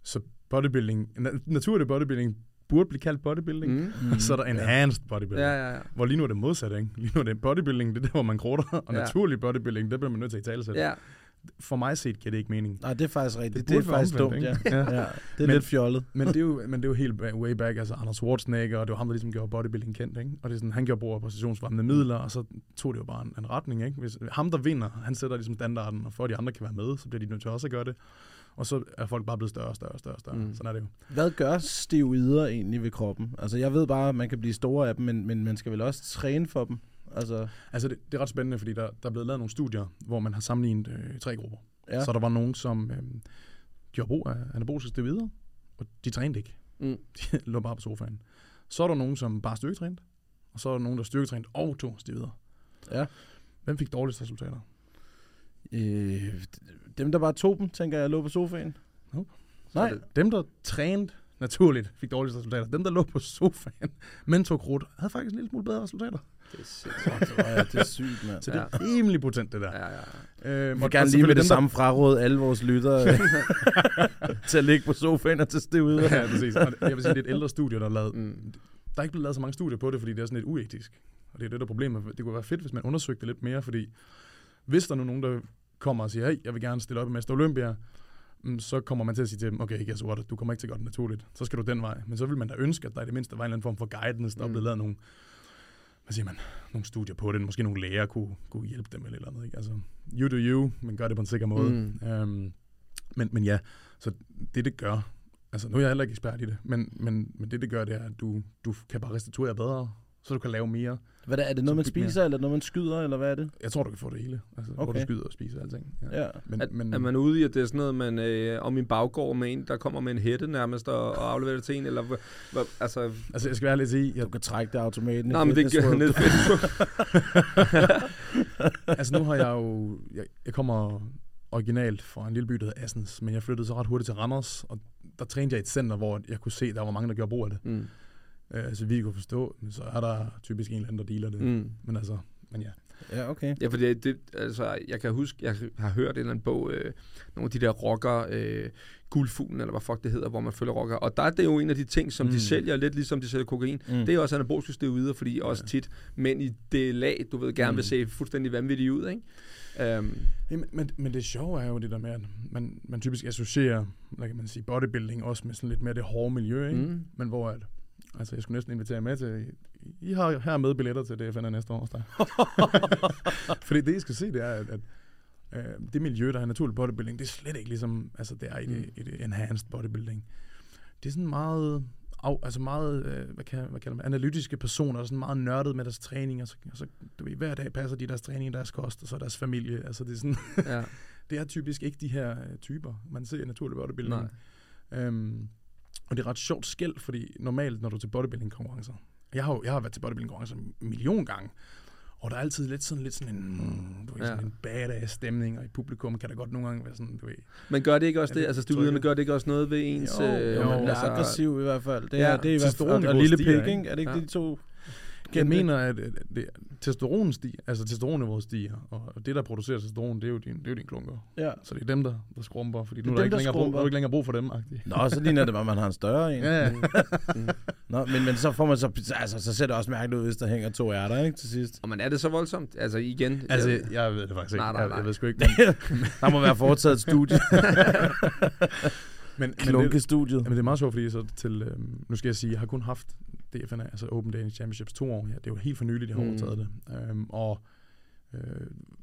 Så bodybuilding, na- naturlig bodybuilding burde blive kaldt bodybuilding. Mm. Mm. Så er der enhanced bodybuilding. Ja, ja, ja. Hvor lige nu er det modsat, ikke? Lige nu er det bodybuilding, det er der, hvor man krutter, og Ja. naturlig bodybuilding, der bliver man nødt til at tale sig. ja. For mig set giver det ikke mening. Nej, det er faktisk rigtigt. Det Det, det er faktisk dumt, ja. Ja. ja. Det er Men- lidt fjollet. Men det, er jo, men det er jo helt way back, altså Anders Schwarzenegger, og det var ham, der ligesom gjorde bodybuilding kendt, ikke? Og det er sådan, han gjorde brug af præstationsfremmende midler, og så tog det jo bare en, en retning, ikke? Hvis, ham, der vinder, han sætter ligesom standarden, og for at de andre kan være med, så bliver de nødt til også at gøre det. Og så er folk bare blevet større og større og større. større. Mm. Sådan er det jo. Hvad gør steroider egentlig ved kroppen? Altså, jeg ved bare, at man kan blive store af dem, men, men man skal vel også træne for dem? Altså, Altså, det, det er ret spændende, fordi der, der er blevet lavet nogle studier, hvor man har sammenlignet øh, tre grupper. ja. Så der var nogen, som øh, gjorde brug af anaboliske steroider, og de trænede ikke. Mm. De lå bare på sofaen. Så er der nogen, som bare styrketrænede, og så er der nogen, der styrketrænede og tog steroider. Ja. Hvem fik dårligst resultater? Øh, dem, der bare tog dem, tænker jeg, lå på sofaen. Nope. Nej, er Dem, der trænede naturligt fik dårlige resultater. Dem, der lå på sofaen, men tog krudt, havde faktisk en lille smule bedre resultater. Det er sindssygt. ja, det er sygt, mand. Så det er rimelig potent, det der. Ja, ja. Øhm, Vi gerne lige med det samme fraråde alle vores lyttere øh, til at ligge på sofaen og til stiv ud. Ja, præcis. Og jeg vil sige, det er et ældre studie, der er lavet. Mm. Der er ikke blevet lavet så mange studier på det, fordi det er sådan lidt uetisk. Og det er det, der er problemet. Det kunne være fedt, hvis man undersøgte det lidt mere, fordi hvis der er nu nogen, der kommer og siger, hey, jeg vil gerne stille op i Mester Olympia, mm, så kommer man til at sige til dem, okay, guess what, du kommer ikke til at gøre det naturligt. Så skal du den vej. Men så vil man da ønske, at der i det mindste var en eller anden form for guidance, der mm. er blevet lavet nogle, hvad siger man, nogle studier på det. Måske nogle læger kunne, kunne hjælpe dem eller et eller andet. Ikke? Altså, you do you, men gør det på en sikker måde. Mm. Øhm, men, men ja, så det det gør, altså nu er jeg heller ikke ekspert i det, men, men, men det det gør, det er, at du, du kan bare restituere bedre, så du kan lave mere. Hvad er det? Er det noget, man bygge mere. spiser, eller noget, man skyder, eller hvad er det? Jeg tror, du kan få det hele, altså, okay. hvor du skyder og spiser og alting. Ja. Men, At, men, er man ude i, at det er sådan noget, man øh, om min baggård med en, der kommer med en hætte nærmest og, og afleverer det til en, eller hvad, altså... altså jeg skal være lidt sige, jeg, Du kan trække det automaten. Nej, men det gør World. ned altså nu har jeg jo, jeg, jeg kommer originalt fra en lille by, der hedder Assens, men jeg flyttede så ret hurtigt til Randers, og der trænede jeg i et center, hvor jeg kunne se, der var mange, der gjorde brug af det. mm. Øh, så vi kunne forstå, så er der typisk en eller anden, der dealer det. Mm. Men altså, men ja. Ja, okay. Ja, for det, det, altså, jeg kan huske, jeg har hørt en eller anden bog, øh, nogle af de der rocker, øh, guldfuglen, eller hvad fuck det hedder, hvor man følger rocker. Og der er det jo en af de ting, som mm. De sælger, lidt ligesom de sælger kokain. Mm. Det er også anaboliske steroider, fordi ja. også tit mænd i det lag, du ved, gerne mm. vil se fuldstændig vanvittige ud, ikke? Um, Jamen, men, men det sjove er jo det der med, at man, man typisk associerer, hvad kan man sige, bodybuilding også med sådan lidt mere det hårde miljø, ikke? Mm. Men hvor at, altså jeg skulle næsten invitere jer med til, I har her med billetter til DFN næste år. Fordi det, I skal se, det er, at, at øh, det miljø, der er naturlig bodybuilding, det er slet ikke ligesom, altså det er i, det, i det enhanced bodybuilding. Det er sådan meget, af, altså meget, øh, hvad, kan, hvad kalder man, analytiske personer, er sådan meget nørdet med deres træning, og så, og så du ved, hver dag passer de deres træning, deres kost, og så deres familie, altså det er sådan, ja. det er typisk ikke de her øh, typer, man ser i naturlig bodybuilding. Nej. Øhm, og det er ret sjovt skæld, fordi normalt, når du er til bodybuilding-konkurrencer, jeg har, jo, jeg har været til bodybuilding-konkurrencer en million gange, og der er altid lidt sådan, lidt sådan en, mm, du ved, Ja. sådan en badass stemning, og i publikum kan der godt nogle gange være sådan, du ved, Men gør det ikke også det? det Altså, trykket? gør det ikke også noget ved ens... Jo, øh, jo, Jo, men men altså- aggressiv i hvert fald. Det Ja, er, det er i hvert fald, og, og lille pik, ikke? Er det ikke Ja. de to? jeg mener, at det, testosteron stiger, altså testosteronniveauet stiger, og det, der producerer testosteron, det er jo din, det er jo din klunker. Ja. Så det er dem, der, der skrumper, fordi nu er er, der ikke der længere brug, nu er der ikke længere brug for dem, agtigt. Nå, så ligner det, bare, at man har en større en. Ja, ja. Nå, men, men så får man så, altså, så ser det også mærkeligt ud, hvis der hænger to ærter, ikke, til sidst. Og man er det så voldsomt? Altså igen... Altså, jeg, jeg ved det faktisk ikke. Nej, nej, Jeg, nej. jeg ved sgu ikke. Men, Der må være foretaget et studie. men, men, det, Klunkestudiet. Jamen, det er meget sjovt, fordi så til, øhm, nu skal jeg sige, jeg har kun haft DFNA, altså Open Danish Championships, to år. Ja, det var helt for nyligt, jeg har Mm. overtaget det. Øhm, og øh,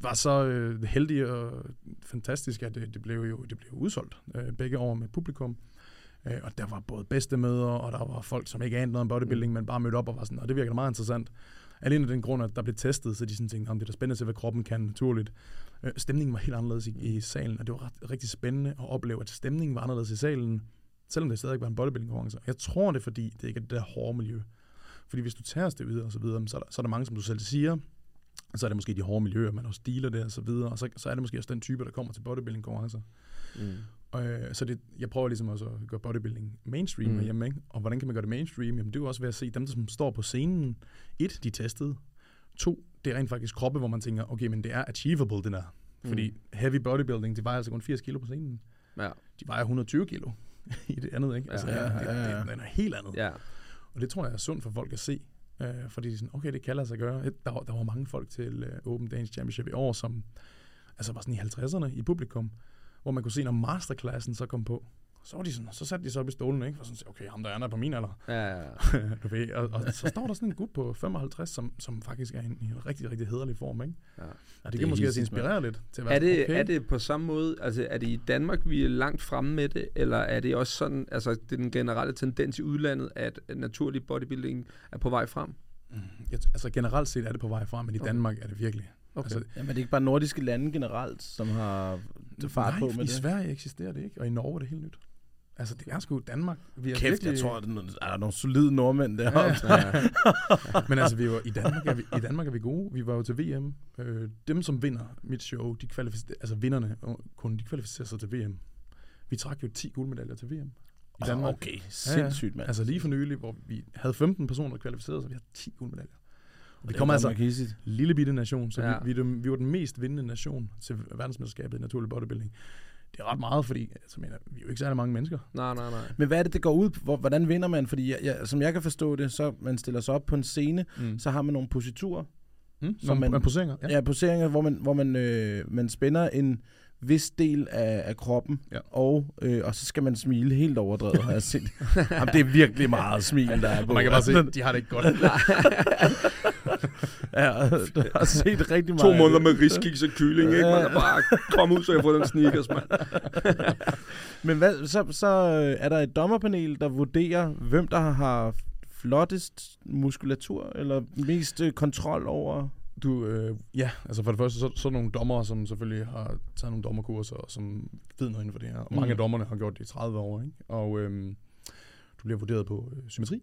var så øh, heldig og fantastisk, at det, det blev jo det blev udsolgt øh, begge år med publikum. Øh, og der var både bedstemøder, og der var folk, som ikke anede noget om bodybuilding, men bare mødte op og var sådan, og det virker da meget interessant. Alene af den grund, at der blev testet, så de sådan tænkte, om det er da spændende at se, hvad kroppen kan naturligt. Øh, stemningen var helt anderledes i, i salen, og det var ret, rigtig spændende at opleve, at stemningen var anderledes i salen, selvom det stadig var en bodybuilding-konkurrence. Jeg tror det, er, fordi det ikke er det der hårde miljø. Fordi hvis du tager det videre og så videre, så er, der, så er der mange, som du selv siger, så er det måske de hårde miljøer, man også dealer det og så videre, og så, så er det måske også den type, der kommer til bodybuilding-konkurrencer. Mm. Øh, så det, jeg prøver ligesom også at gøre bodybuilding mainstream Mm. mm. hjemme, ikke? Og hvordan kan man gøre det mainstream? Jamen det er jo også ved at se dem, der som står på scenen. Et, de er testet. To, det er rent faktisk kroppe, hvor man tænker, okay, men det er achievable, det der. Fordi heavy bodybuilding, det vejer altså kun 80 kilo på scenen. Ja. De vejer 120 kilo i det andet, ikke? Ja. Altså, Ja, det, ja, ja. det, det, det er helt andet. Ja. Og det tror jeg er sundt for folk at se. Øh, fordi de er sådan, okay, det kan lade sig gøre. Der, var- der var mange folk til øh, Open Danish Championship i år, som altså var sådan i 50'erne i publikum, hvor man kunne se, når masterklassen så kom på, så var de sådan, så satte de sig op i stolen, ikke? Og sådan, okay, ham der er der på min alder. Ja, ja. du ved, og, og, så står der sådan en gut på 55, som, som faktisk er i en, i en rigtig, rigtig hederlig form, ikke? Ja. Og det, det kan er måske også inspirere lidt til at være Er det, okay. er det på samme måde, altså er det i Danmark, vi er langt fremme med det, eller er det også sådan, altså det er den generelle tendens i udlandet, at naturlig bodybuilding er på vej frem? Mm, jeg, altså generelt set er det på vej frem, men i Okay. Danmark er det virkelig. Okay. Altså, Jamen, er det ikke bare nordiske lande generelt, som har fart nej, på med i det? Sverige eksisterer det ikke, og i Norge er det helt nyt. Altså, det er sgu Danmark. Vi er Kæft, virkelig, jeg tror, at der er nogle solide nordmænd deroppe. Ja. Men altså, vi var, i, Danmark er vi, i Danmark er vi gode. Vi var jo til VM. Øh, dem, som vinder mit show, de kvalificerer, altså vinderne, øh, kun de kvalificerer sig til VM. Vi trak jo 10 guldmedaljer til VM. i Danmark. Okay, sindssygt, mand. Altså lige for nylig, hvor vi havde 15 personer kvalificeret, så vi har 10 guldmedaljer. Vi Det er kommer altså hissigt. lille bitte nation, så Ja. ja. vi, vi, vi var den mest vindende nation til verdensmesterskabet i naturlig bodybuilding. Det er ret meget, fordi altså, mener, vi er jo ikke særlig mange mennesker. Nej, nej, nej. Men hvad er det, det går ud på? Hvor- Hvordan vinder man? Fordi jeg, jeg, som jeg kan forstå det, så man stiller sig op på en scene, Mm. så har man nogle positurer, Mm? Som man- man, poseringer. ja. ja poseringer, hvor man, hvor man, øh, man spænder en vis del af, af kroppen, Ja. og, øh, og så skal man smile helt overdrevet, har jeg set. Jamen, det er virkelig meget smil, der er på. Man kan bare se, de har det ikke godt. ja, jeg har set rigtig meget. To måneder med riskiks og kylling, ikke? Man er bare, kom ud, så jeg får den sneakers, mand. Men hvad, så, så øh, er der et dommerpanel, der vurderer, hvem der har flottest muskulatur, eller mest øh, kontrol over... Du, øh, ja, altså for det første, så, så er der nogle dommere, som selvfølgelig har taget nogle dommerkurser, og som ved noget inden for det her. Og mange Mm. af dommerne har gjort det i 30 år, ikke? Og øhm, du bliver vurderet på øh, symmetri.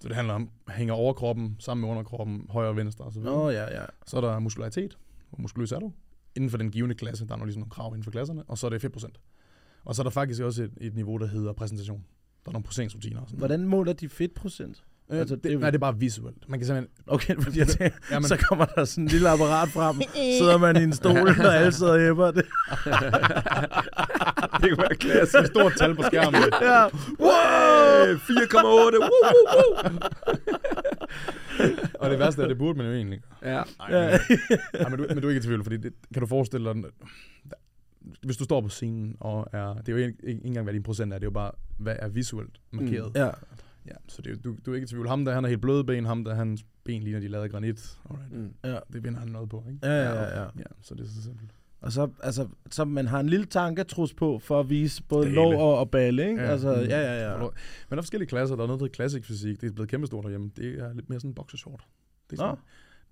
Så det handler om, hænger overkroppen sammen med underkroppen, højre og venstre osv. Nå, ja, ja. Så er der muskularitet. Hvor muskuløs er du? Inden for den givende klasse, der er nogle, ligesom nogle krav inden for klasserne. Og så er det fedtprocent. Og så er der faktisk også et, et niveau, der hedder præsentation. Der er nogle poseringsrutiner og sådan. Hvordan måler de fedtprocent? Øh, altså, det det, er nej, det er bare visuelt. Man kan simpelthen... Okay, fordi jeg tænker, Jamen, så kommer der sådan en lille apparat frem, sidder man i en stol, og alle sidder og hæpper det. Det kunne være klasse. et stort tal på skærmen. Ja. Wow! 4,8. Woo, woo, woo. og det værste er, at det burde man jo egentlig. Ja. Ej, men, ej, men, du, men du er ikke i tvivl, fordi det, kan du forestille dig, hvis du står på scenen, og er, det er jo ikke, ikke engang, hvad din procent er, det er jo bare, hvad er visuelt markeret. Mm. Ja. Ja, så det, du, du er ikke i tvivl. Ham der, han er helt bløde ben, ham der, hans ben ligner, de lavet af granit. Alright. Mm. ja. Det vinder han noget på, ikke? Ja, ja, ja, ja. Ja, så det er så simpelt. Og så, altså, så man har en lille tanketrus på, for at vise både lov og, og balle, ikke? Ja. Altså, Mm. ja, ja, ja. Men der er forskellige klasser. Der er noget, der hedder classic fysik. Det er blevet kæmpestort derhjemme. Det er lidt mere sådan en boxershort. Det er sådan, Nå.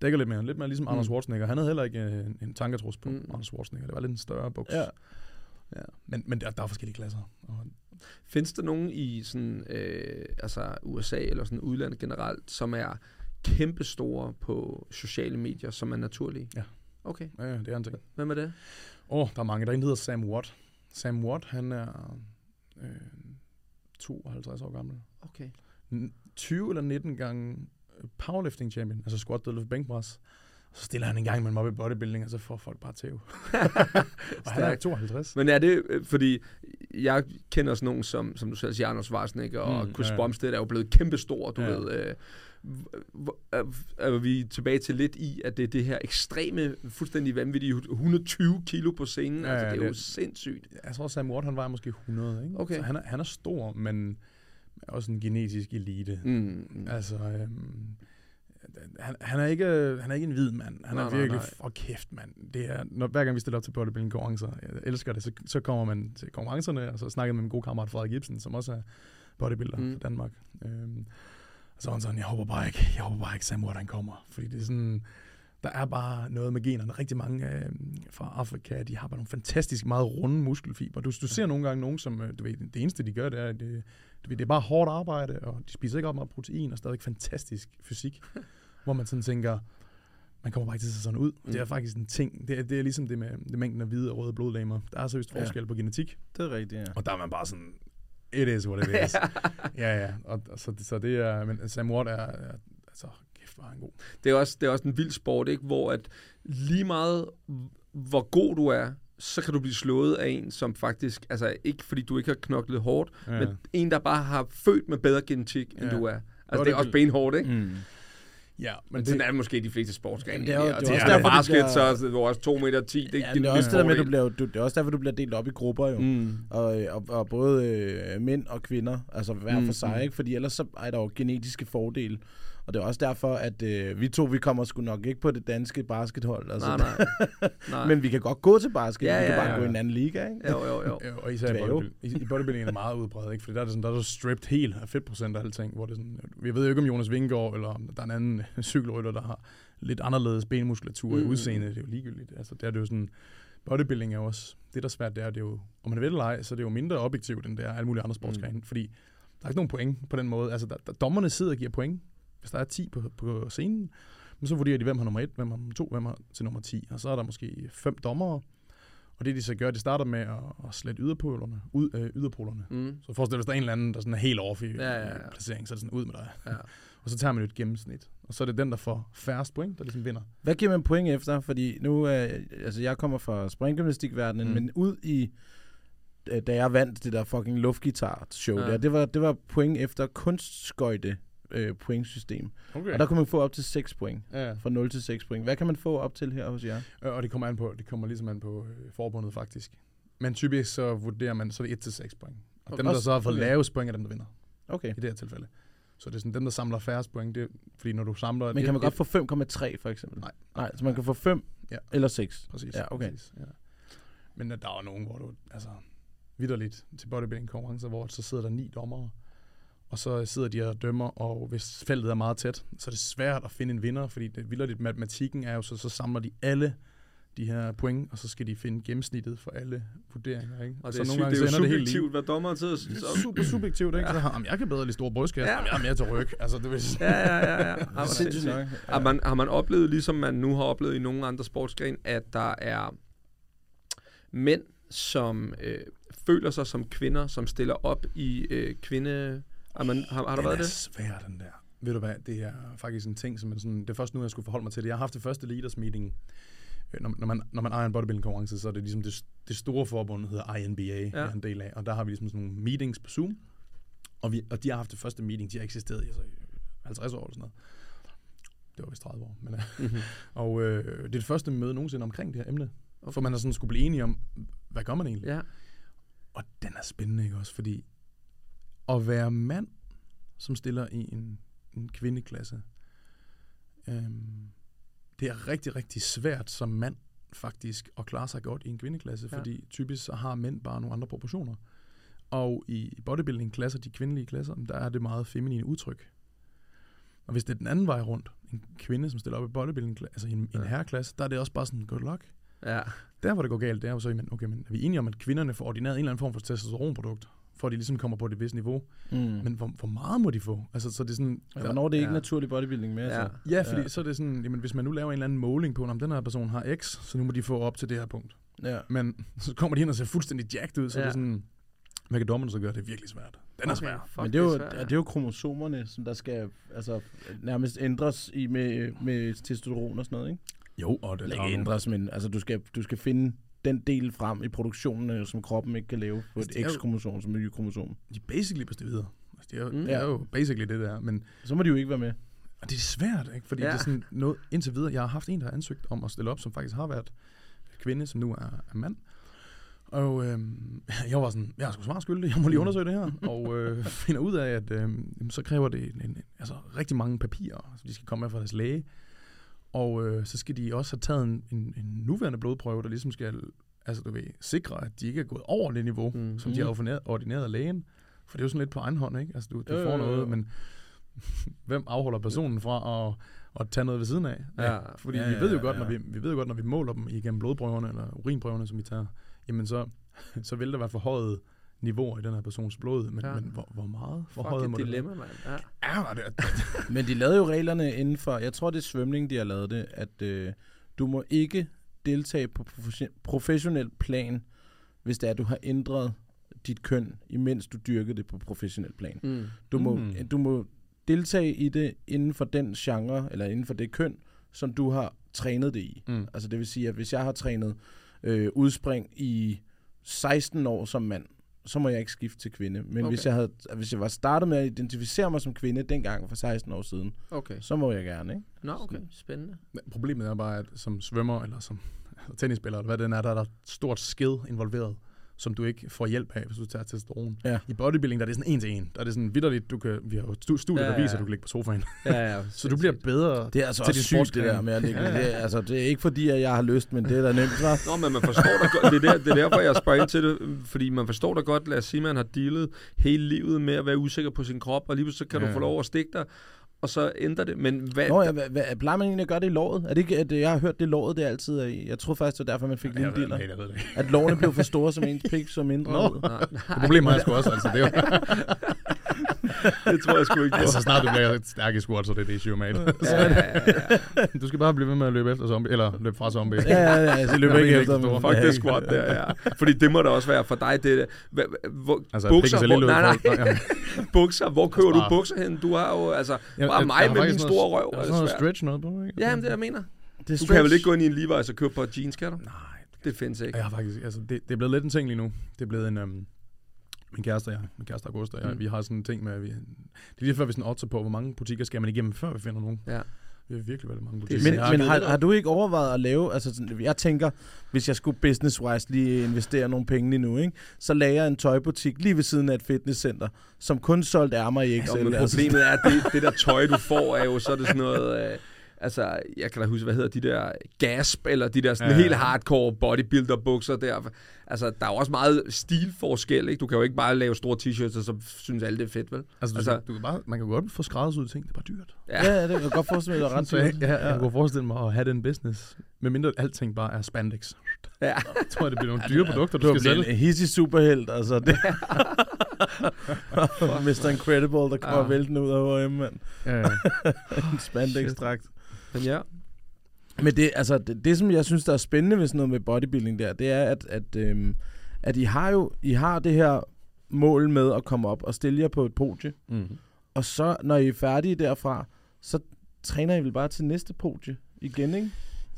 dækker lidt mere. Lidt mere ligesom Mm. Anders Schwarzenegger. Han havde heller ikke øh, en, en tanketrus på mm. Anders Schwarzenegger. Det var lidt en større buks. Ja. ja. Men, men der, der er forskellige klasser. Og Findes der nogen i sådan, øh, altså USA eller sådan udlandet generelt, som er kæmpestore på sociale medier, som er naturlige? Ja. Okay. ja, ja, det er en ting. Hvem er det? Åh, oh, der er mange. Der er en, der hedder Sam Watt. Sam Watt, han er øh, 52 år gammel. Okay. N- 20 eller 19 gange powerlifting champion, altså squat, deadlift, bænkpres. Så stiller han en gang med mig op i bodybuilding, og så får folk bare tæv. og han er Stærkt. 52. Men er det, øh, fordi jeg kender sådan nogen som, som du selv siger, Anders Schwarzenegger og Mm, Chris ja. Bumstead er jo blevet kæmpestor, du Ja. ved. Øh, er, vi tilbage til lidt i, at det er det her ekstreme, fuldstændig vanvittige 120 kilo på scenen. Ja, altså, det er jo det- sindssygt. Jeg tror, Sam Watt, han vejer måske 100, ikke? Okay. Så han er, han er stor, men også en genetisk elite. Mm, mm. Altså, øhm, han, han, er ikke, han er ikke en hvid mand. Han Nej, er nej, virkelig, nej. for kæft mand. Det er, når, hver gang vi stiller op til bodybuilding konkurrencer, jeg elsker det, så, så kommer man til konkurrencerne, og så snakker med min gode kammerat Frederik Gibson, som også er bodybuilder Mm. fra Danmark. Øhm, så var han sådan, jeg håber bare ikke, jeg håber bare ikke, Sam Watt, han kommer. Fordi det er sådan, der er bare noget med generne. Rigtig mange øh, fra Afrika, de har bare nogle fantastisk meget runde muskelfiber. Du, du ser nogle gange nogen, som, øh, du ved, det eneste de gør, det er, det, du ved, det er bare hårdt arbejde, og de spiser ikke op meget protein, og stadig fantastisk fysik. hvor man sådan tænker, man kommer bare ikke til at se sådan ud. Mm. Det er faktisk en ting. Det er, det er ligesom det med det mængden af hvide og røde blodlegemer. Der er seriøst forskel ja. på genetik, Det er rigtigt, ja. og der er man bare sådan, it is what it is. ja, ja. Og, og så, så det er, men Sam Watt er, er altså, kæft, var han god. Det er også, det er også en vild sport, ikke? hvor at lige meget, hvor god du er, så kan du blive slået af en, som faktisk, altså ikke fordi du ikke har knoklet hårdt, Ja. men en, der bare har født med bedre genetik, end Ja. du er. Altså, Godt det er også det- benhårdt, ikke? Mm. Ja, Men, men sådan er det måske de fleste sportsgrene. Det er jo- egentlig. Og det er også derfor, de basket, bliver- så er det jo også 2 meter 10. Det, Ja, men det er også det der med, du bliver, du, det er også derfor, du bliver delt op i grupper jo. Mm. Og, og, og både øh, mænd og kvinder, altså hver Mm, for sig, mm. ikke? Fordi ellers så er der jo genetiske fordele. Og det er også derfor, at øh, vi to, vi kommer sgu nok ikke på det danske baskethold. Altså, Nej, nej. nej. Men vi kan godt gå til basket, Ja, vi kan ja, bare ja. gå i en anden liga, ikke? Jo, jo, jo. Ja, og især i, bodybuilding, i, bodybuilding er det meget udbredt, ikke? Fordi der er, det sådan, der er du stripped helt af fedtprocent og alting, hvor det er sådan, vi ved jo ikke om Jonas Vingegaard, eller om der er en anden cykelrytter, der har lidt anderledes benmuskulatur mm. i udseende, det er jo ligegyldigt. Altså, der er det jo sådan, bodybuilding er jo også, det der er svært, det er, det er jo, om man vil eller ej, så er det jo mindre objektivt, end det er alle mulige andre sportsgrene, mm. fordi der er ikke nogen point på den måde. Altså, der, der, dommerne sidder og giver point, hvis der er 10 på, på scenen, men så vurderer de, hvem har nummer 1, hvem har nummer 2, hvem har til nummer 10, og så er der måske fem dommere, Og det de så gør, det starter med at, at slette yderpolerne, ud, øh, yderpolerne. Mm. Så forestil dig, hvis der er en eller anden, der sådan er helt off i Ja, ja, ja. placering, så er det sådan ud med dig. Ja. Og så tager man jo et gennemsnit. Og så er det den, der får færrest point, der ligesom vinder. Hvad giver man point efter? Fordi nu, øh, altså jeg kommer fra springgymnastikverdenen, Mm. men ud i, øh, da jeg vandt det der fucking luftgitar-show ja. der, det var, det var point efter kunstskøjte øh, pointsystem. Okay. Og der kunne man få op til 6 point. ja. Fra 0 til 6 point. Hvad kan man få op til her hos jer? Øh, Og det kommer an på, det kommer ligesom an på øh, forbundet faktisk. Men typisk så vurderer man, så er det 1 til 6 point. Og Og dem, der også- så har fået okay. lavest point, er dem, der vinder Okay. i det her tilfælde. Så det er sådan, dem, der samler færrest point, det er, fordi når du samler... Men kan man et- godt få 5,3 for eksempel? Nej. Nej, så man kan få 5 Ja. eller 6? Præcis. Ja, okay. Præcis, ja. Men øh, der er jo nogen, hvor du, altså, vidderligt til bodybuilding konkurrencer, hvor så sidder der ni dommere, og så sidder de og dømmer, og hvis feltet er meget tæt, så er det svært at finde en vinder, fordi det vidderligt matematikken er jo, så, så samler de alle de her point, og så skal de finde gennemsnittet for alle vurderinger, ikke? Og det så er, sygt, det er jo subjektivt, hvad dommeren Det så, er super subjektivt, ikke? Så, jamen, jeg kan bedre lide store brystkasse, Ja. ja. jeg er mere til ryg. Altså, det vil Ja, ja, ja. ja. Har, man, nok. har, man, har man oplevet, ligesom man nu har oplevet i nogle andre sportsgren, at der er mænd, som øh, føler sig som kvinder, som stiller op i øh, kvinde... Har, man, har, har der den været er det? svær, den der. Ved du hvad, det er faktisk en ting, som er sådan, det er først nu, jeg skulle forholde mig til det. Jeg har haft det første leaders meeting. Øh, Når, når, man, når man ejer en bodybuilding konkurrence, så er det ligesom det, det store forbund, hedder INBA, ja. jeg er en del af. Og der har vi ligesom sådan nogle meetings på Zoom. Og, vi, og de har haft det første meeting, de har eksisteret i altså, i 50 år eller sådan noget. Det var vist 30 år. Men, Mm-hmm. og øh, det er det første møde nogensinde omkring det her emne. Okay. For man har sådan skulle blive enige om, hvad gør man egentlig? Ja. Og den er spændende, ikke også? Fordi at være mand, som stiller i en, en kvindeklasse, øhm, det er rigtig, rigtig svært som mand faktisk at klare sig godt i en kvindeklasse, Ja. fordi typisk så har mænd bare nogle andre proportioner. Og i bodybuilding-klasser, de kvindelige klasser, der er det meget feminine udtryk. Og hvis det er den anden vej rundt, en kvinde, som stiller op i bodybuilding, altså i en, ja. en herreklasse, der er det også bare sådan, good luck. Ja. Der, hvor det går galt, det er jo så, men, okay, men er vi enige om, at kvinderne får ordineret en eller anden form for testosteronprodukt, for at de ligesom kommer på det visse niveau. Mm. Men hvor, hvor meget må de få? Altså, så det er sådan... Ja, hvornår er det ikke Ja. naturlig bodybuilding mere? Ja. Så? Ja, fordi ja. så er det sådan, jamen, hvis man nu laver en eller anden måling på, om den her person har X, så nu må de få op til det her punkt. ja. Men så kommer de ind og ser fuldstændig jacked ud, så Ja. ja. det er sådan, hvad kan dommerne så gøre? Det er virkelig svært. Den er Okay, svær. fuck, Men det er, jo, svært, det er jo kromosomerne, som der skal altså, nærmest ændres i med, med testosteron og sådan noget, ikke? Jo, og det er ikke ændres, men altså, du, skal, du skal finde den del frem i produktionen, øh, som kroppen ikke kan lave på Altså, et X-kromosom som et Y-kromosom. De er basically pestivider. Altså, det, er jo, Mm. det er jo basically det der. Men Så må de jo ikke være med. og det er svært, ikke? Fordi Ja. det er sådan noget, indtil videre, jeg har haft en, der har ansøgt om at stille op, som faktisk har været kvinde, som nu er, er mand. Og øhm, jeg var sådan, jeg er sgu smart skyldig, jeg må lige undersøge det her. og øh, finder ud af, at jamen, så kræver det en, en, altså, rigtig mange papirer, som de skal komme med fra deres læge. Og øh, så skal de også have taget en, en, en nuværende blodprøve, der ligesom skal altså, du ved, sikre, at de ikke er gået over det niveau, Mm. som de har ordineret, ordineret af lægen. For det er jo sådan lidt på egen hånd, ikke? Altså, du, du jo, får noget, jo. men hvem afholder personen fra at, at tage noget ved siden af? Ja. Fordi Ja, vi ved jo ja, godt, ja. når vi, vi ved jo godt, når vi måler dem igennem blodprøverne, eller urinprøverne, som vi tager, jamen så, så vil der være forhøjet niveauer i den her persons blod, men, Ja. men hvor, hvor meget Fuck forhøjet må et det dilemma, mand. Ja. Ja, det, Men de lavede jo reglerne inden for, jeg tror det er svømning, de har lavet det, at øh, du må ikke deltage på profe- professionel plan, hvis det er, at du har ændret dit køn, imens du dyrker det på professionel plan. Mm. Du må, Mm. du må deltage i det inden for den genre, eller inden for det køn, som du har trænet det i. mm. Altså det vil sige, at hvis jeg har trænet øh, udspring i 16 år som mand, så må jeg ikke skifte til kvinde. Men Okay. hvis, jeg havde, hvis jeg var startet med at identificere mig som kvinde dengang for 16 år siden, Okay. så må jeg gerne, ikke? Nå, okay. Spændende. Men Problemet er bare, at som svømmer, eller som tennisspiller, eller hvad det er, der er der et stort skill involveret, som du ikke får hjælp af, hvis du tager testosteron. Ja. I bodybuilding, der er det sådan en til en. Der er det sådan vidderligt, du kan, vi har jo stu- studier, Ja, der ja, viser, ja. at du kan ligge på sofaen. Ja, ja. Så du bliver bedre. Det er altså Til også sygt, det der med at ligge. Ja, ja. Det, er, altså, det er ikke fordi, at jeg har lyst, men det er da nemt, hva'? Nå, men man forstår da godt, det er, der, det er derfor, jeg spørger ind til det, fordi man forstår da godt, lad os sige, man har dealet hele livet med at være usikker på sin krop, og lige pludselig så kan. Ja. du få lov at stikke dig, og så ændrer det. Men hvad, Nå, ja, hvad, hvad, plejer man egentlig at gøre det i låret? Er det ikke, at jeg har hørt det låret, det altid er i? Jeg tror faktisk, det var derfor, man fik lille ikke. At lårene blev for store, som ens pik, så mindre Nå. ud. Nej, Det problem har jeg sgu også, altså. Det jo, det tror jeg sgu ikke. Altså, så snart du bliver stærk i squat, så er det det issue, mate. ja, ja, ja, ja. Du skal bare blive ved med at løbe efter zombie, eller løbe fra zombie. Ja, ja, ja, så løber Jeg ikke efter dem. Fuck det squat der, ja. Fordi det må da også være for dig, det hvor, hvor, Altså, bukser, hvor, nej, nej, bukser, hvor køber du bukser hen? Du har jo, altså, bare jeg- mig med min store røv. Jeg er har det sådan noget stretch noget på, ikke? Ja, men det er, jeg mener. Det Du kan vel ikke gå ind i en Levi's og købe på jeans, kan du? Nej, Det findes ikke. jeg har faktisk, altså, det, det er blevet lidt en ting lige nu. Det er blevet en, øhm, min kæreste og jeg, min kæreste August og jeg, Mm. vi har sådan en ting med, at vi, det er lige før vi sådan otter på, hvor mange butikker skal man igennem, før vi finder nogen. Ja. Vi har virkelig været mange Det er butikker. Men, men har, har du ikke overvejet at lave, altså sådan, jeg tænker, hvis jeg skulle business-wise lige investere nogle penge lige nu, ikke? så lagde jeg en tøjbutik lige ved siden af et fitnesscenter, som kun solgte ærmer i Ja, XL. men altså, problemet er, at det, det der tøj, du får, er jo så er det sådan noget... Øh, altså, jeg kan da huske, hvad hedder de der gasp, eller de der sådan Ja. ja. helt hardcore bodybuilder-bukser der. Altså, der er jo også meget stilforskel, ikke? Du kan jo ikke bare lave store t-shirts, og så synes alle, det er fedt, vel? Altså, du, altså- du kan bare, man kan godt få skræddersyet ting, det er bare dyrt. Ja. ja, det kan jeg godt forestille mig, at det er ret Så jeg, dyrt. jeg, jeg, kunne forestille mig at have den business, medmindre alting bare er spandex. ja. Jeg tror, det bliver nogle dyre produkter, Du du skal sælge. en hissig superhelt, altså. Det. Mr. Incredible, der kommer Ja. ja. væltende ud af H&M, mand. Ja, ja. En spandex-dragt. Men ja. Men det, altså, det, det, som jeg synes, der er spændende ved sådan noget med bodybuilding der, det er, at, at, øhm, at I har jo I har det her mål med at komme op og stille jer på et podie. Mm. Og så, når I er færdige derfra, så træner I vel bare til næste podie igen, ikke?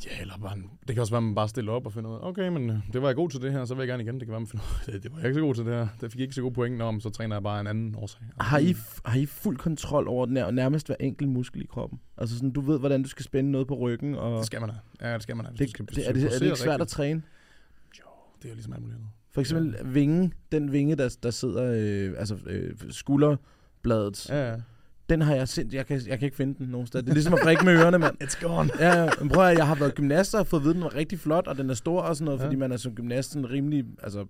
Ja, eller bare, det kan også være, at man bare stiller op og finder ud af, okay, men øh, det var jeg god til det her, så vil jeg gerne igen. Det kan være, man finder ud af, det, var jeg ikke så god til det her. Det fik ikke så gode point, men så træner jeg bare en anden årsag. Har I, har I fuld kontrol over nær, nærmest hver enkelt muskel i kroppen? Altså sådan, du ved, hvordan du skal spænde noget på ryggen, og Det skal man have. Ja, det skal man have. det, skal- det, er, det, er det ikke svært at rigtigt. træne? Det er jo ligesom alt muligt andet. For eksempel vingen, den vinge, der, der sidder, øh, altså øh, skulderbladet, Ja, ja. Den har jeg sendt, jeg kan, jeg kan ikke finde den nogen sted. Det er ligesom at vrikke med ørerne, mand. It's gone. Ja, ja, men prøv at, jeg har været gymnast og fået at vide, at den var rigtig flot, og den er stor og sådan noget, Ja. fordi man er som gymnast sådan rimelig, altså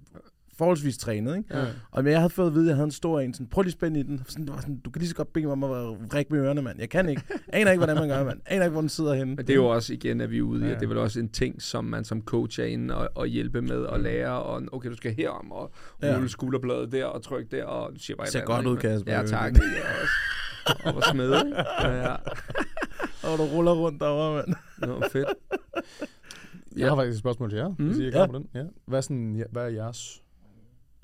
forholdsvis trænet, ikke? Ja. Og men jeg havde fået at vide, at jeg havde en stor en, sådan, prøv lige at spænde i den. Sådan, det var sådan, du kan lige så godt bede mig om at vrikke med ørerne, mand. Jeg kan ikke. Aner ikke, hvordan man gør, mand. Aner ikke, hvor den sidder henne. Men det er jo også igen, at vi er ude i, Ja. at det er vel også en ting, som man som coach er inde og, og hjælpe med at lære, og okay, du skal herom, og Ja. rulle skulderbladet der, og tryk der, og du siger bare... et Ser godt ud? Kasper. Ja, tak. Også. Og hvor smed, ikke? Ja, ja. Og du ruller rundt derovre, mand. Nå, fedt. Jeg har faktisk et spørgsmål til jer, Mm. hvis I er Ja. klar på den. Ja. Hvad, er sådan, ja, hvad er jeres,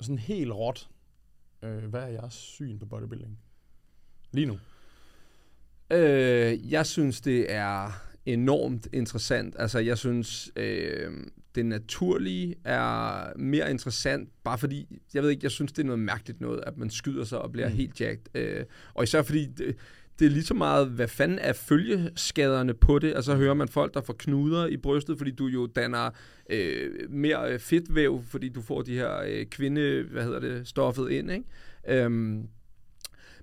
sådan helt råt, øh, hvad er jeres syn på bodybuilding? Lige nu. Øh, jeg synes, det er enormt interessant. Altså, jeg synes, øh, det naturlige er mere interessant, bare fordi, jeg ved ikke, jeg synes, det er noget mærkeligt noget, at man skyder sig og bliver mm. helt jacked. Øh, og især fordi, det, det er lige så meget, hvad fanden er følgeskaderne på det? Altså, så hører man folk, der får knuder i brystet, fordi du jo danner øh, mere øh, fedtvæv, fordi du får de her øh, kvinde, hvad hedder det, stoffet ind, ikke? Øhm,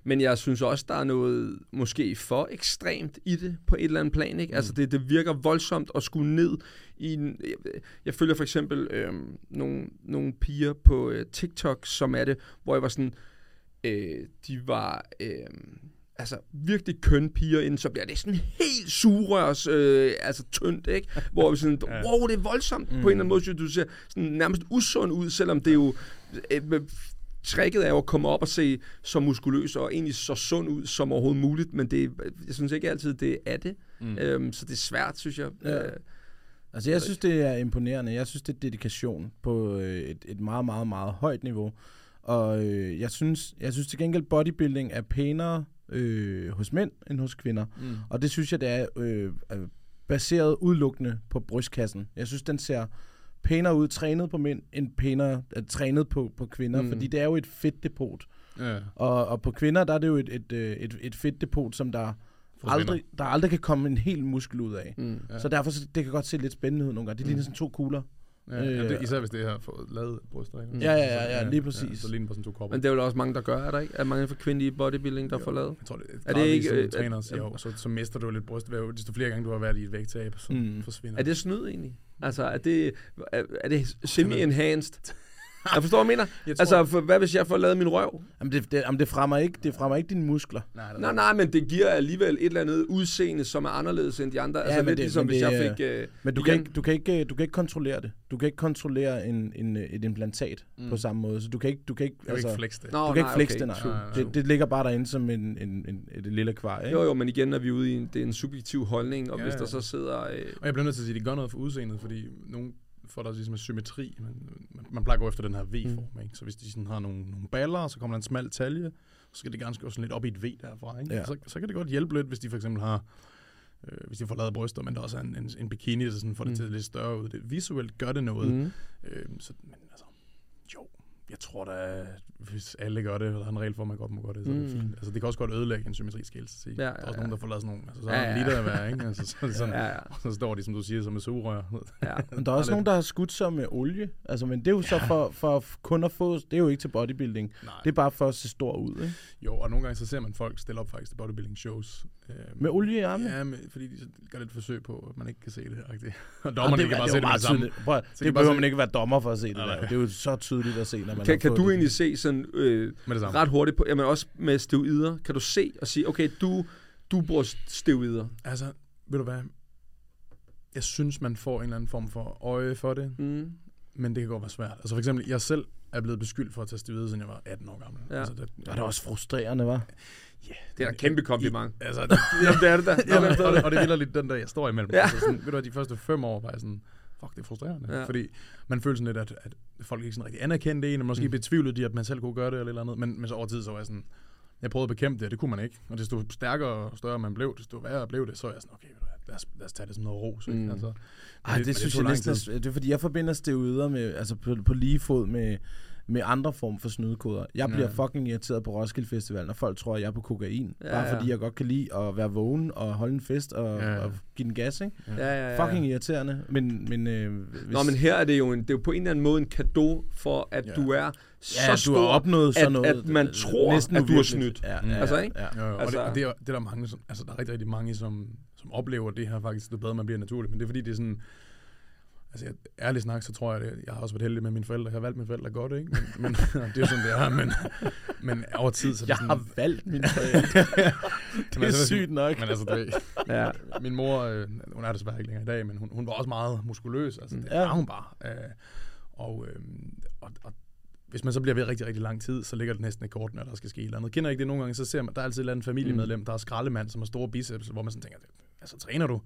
men jeg synes også, der er noget måske for ekstremt i det på et eller andet plan. Ikke? Mm. Altså det, det virker voldsomt at skulle ned i en... Jeg, jeg følger for eksempel øh, nogle, nogle piger på øh, TikTok, som er det, hvor jeg var sådan... Øh, de var... Øh, altså virkelig køn piger ind, så bliver det sådan helt sugerørs, øh, altså tyndt, ikke? Hvor vi sådan, wow, det er voldsomt mm. på en eller anden måde, synes jeg, du ser sådan nærmest usund ud, selvom det er jo, øh, tricket er jo at komme op og se så muskuløs og egentlig så sund ud som overhovedet muligt, men det, jeg synes ikke altid, det er det. Mm. Øhm, så det er svært, synes jeg. Ja. Øh, Altså, jeg synes, det er imponerende. Jeg synes, det er dedikation på øh, et, et meget, meget, meget højt niveau. Og øh, jeg, synes, jeg synes til gengæld, bodybuilding er pænere øh, hos mænd end hos kvinder. Mm. Og det synes jeg, det er øh, er baseret udelukkende på brystkassen. Jeg synes, den ser pænere ud trænet på mænd, end pænere uh, trænet på, på kvinder, mm. fordi det er jo et fedtdepot. Ja. Og, og på kvinder, der er det jo et, et, øh, et, et fedtdepot, som der aldrig, der aldrig kan komme en hel muskel ud af. mm. Ja. Så derfor, så det kan godt se lidt spændende ud nogle gange. Det ligner sådan to kugler. Ja, ja, det, Øh, især hvis det har fået lavet bryster. Ikke? Ja, ja, ja, ja, lige præcis. Ja, så ligner det bare sådan to kopper. Men det er jo også mange, der gør, er der ikke? Er mange for kvindelige bodybuilding, der får lavet? Jeg tror, det er, Er det ikke, øh, øh, træner er- siger, jo, så, så mister du lidt brystvæv. Desto flere gange du har været i et vægttab, så Mm. mm. forsvinder Er det snyd egentlig? Altså, er det, er, er det semi-enhanced? Jeg forstår, hvad jeg mener. Jeg tror- Altså, for, hvad hvis jeg får lavet min røv? Jamen, det, det, jamen, det, fremmer ikke, det fremmer ikke dine muskler. Nej, Nej, nej, men det giver alligevel et eller andet udseende, som er anderledes end de andre. Ja, altså men lidt det- ligesom, men hvis det, jeg øh, fik... Øh, Men du igen- kan, ikke, du, kan ikke, du kan ikke kontrollere det. Du kan ikke kontrollere en, en, et implantat mm. på samme måde. Så du kan ikke, du kan ikke, Jeg vil ikke flex det. Nå, du kan nej, ikke flexe okay, det, nej. true, Nej, true. Det, det ligger bare derinde som en, en, en, et lille kvar, ikke? Jo, jo, men igen er vi ude i en, det er en subjektiv holdning, og Ja, hvis der ja. så sidder... Øh, Og jeg bliver nødt til at sige, at de gør noget for udseendet, fordi nogen får der ligesom en symmetri. Man, man, man plejer at gå efter den her V-form, mm. ikke? Så hvis de sådan har nogle, nogle baller, så kommer der en smal talje, så skal det ganske gå sådan lidt op i et V derfra, ikke? Ja. Så, så kan det godt hjælpe lidt, hvis de for eksempel har øh, hvis de får lavet bryster, men der også er en, en, en bikini, der sådan får det Mm. til lidt større ud. Det, visuelt gør det noget. Mm. Øh, så, men jeg tror da, hvis alle gør det, og der er en regel for, at man godt må gøre det, så mm. er det Mm. fint. Altså, det kan også godt ødelægge en symmetrisk skæld, så sige. Ja, der er også ja, nogen, ja. der får lavet sådan nogle, altså, så Ja, er ja. ja, liter at være, ikke? Altså, så, er det sådan, Ja, ja. så står de, som du siger, som med sugerør. ja. Men der er også nogen, der har skudt sig med olie. Altså, men det er jo så for, for kun at få... Det er jo ikke til bodybuilding. Nej. Det er bare for at se stor ud, ikke? Jo, og nogle gange så ser man folk stille op faktisk til bodybuilding shows. Øh, Med olie i armene? Ja, med, fordi de så gør lidt forsøg på, at man ikke kan se det. Rigtigt. Og dommerne det, kan bare det, se det med det samme. Prøv, det bare behøver se- man ikke være dommer for at se det Nej, der. Det er jo så tydeligt at se, når man Kan, kan du det. egentlig se sådan øh, det ret hurtigt på, jamen også med steroider, kan du se og sige, okay, du, du bruger steroider. Altså, ved du hvad? Jeg synes, man får en eller anden form for øje for det, Mm. men det kan godt være svært. Altså for eksempel, jeg selv er blevet beskyldt for at tage steroider, siden jeg var 18 år gammel. Ja. Altså, det, det er også frustrerende, var. Det er da kæmpe kompliment. Altså, Jamen, det er det da. Jamen, men- og, det- og det vilder lidt den der, jeg står imellem. Ja. Altså sådan, ved du de første fem år var jeg sådan, fuck, det er frustrerende. Ja. Fordi man føler sådan lidt, at, at folk ikke sådan rigtig anerkendte en, og måske mm. betvivlede de, at man selv kunne gøre det, eller eller andet. Men, men så over tid, så var jeg sådan, jeg prøvede at bekæmpe det, det kunne man ikke. Og desto stærkere og større man blev, desto værre blev det, så er jeg sådan, okay, lad os, lad os tage det som noget ros. Mm. Altså, Ej, det, det men synes tog jeg næsten det er fordi, jeg forbinder steroider med, altså på, på lige fod med, med andre form for snydekoder. Jeg bliver Ja. fucking irriteret på Roskilde Festival, når folk tror, at jeg er på kokain. Ja, bare ja. fordi jeg godt kan lide at være vågen og holde en fest og, Ja, ja. og give den gas, ikke? Ja, ja, ja. Fucking irriterende. Men, men, øh, hvis, Nå, men her er det jo en, det er jo på en eller anden måde en kado for, at Ja. du er så ja, stor, du har opnået sådan at, noget. at man tror, næsten at du har uvirkeligt. snydt. Ja, ja, Altså, ja, ikke? Ja. Jo, jo, og, Altså- det, og det, er, det er der mange, som, altså der er rigtig, rigtig mange, som, som oplever det her faktisk, det bedre man bliver naturligt. Men det er fordi, det er sådan, altså jeg, ærligt snak, så tror jeg, det, jeg har også været heldig med mine forældre. Jeg har valgt mine forældre godt, ikke? Men, men det er jo sådan, det er. Men, men over tid, så er Jeg sådan, har valgt min forældre. det er sygt nok. Men altså, det, Ja. min mor, øh, hun er desværre ikke længere i dag, men hun, hun var også meget muskuløs. Altså, det Ja. var hun bare. Øh, og, øh, og, og hvis man så bliver ved rigtig, rigtig lang tid, så ligger det næsten i kortene, at der skal ske et eller andet. Kender ikke det nogle gange, så ser man, der er altid et eller andet familiemedlem, der er skraldemand, som har store biceps, hvor man sådan tænker, altså træner du?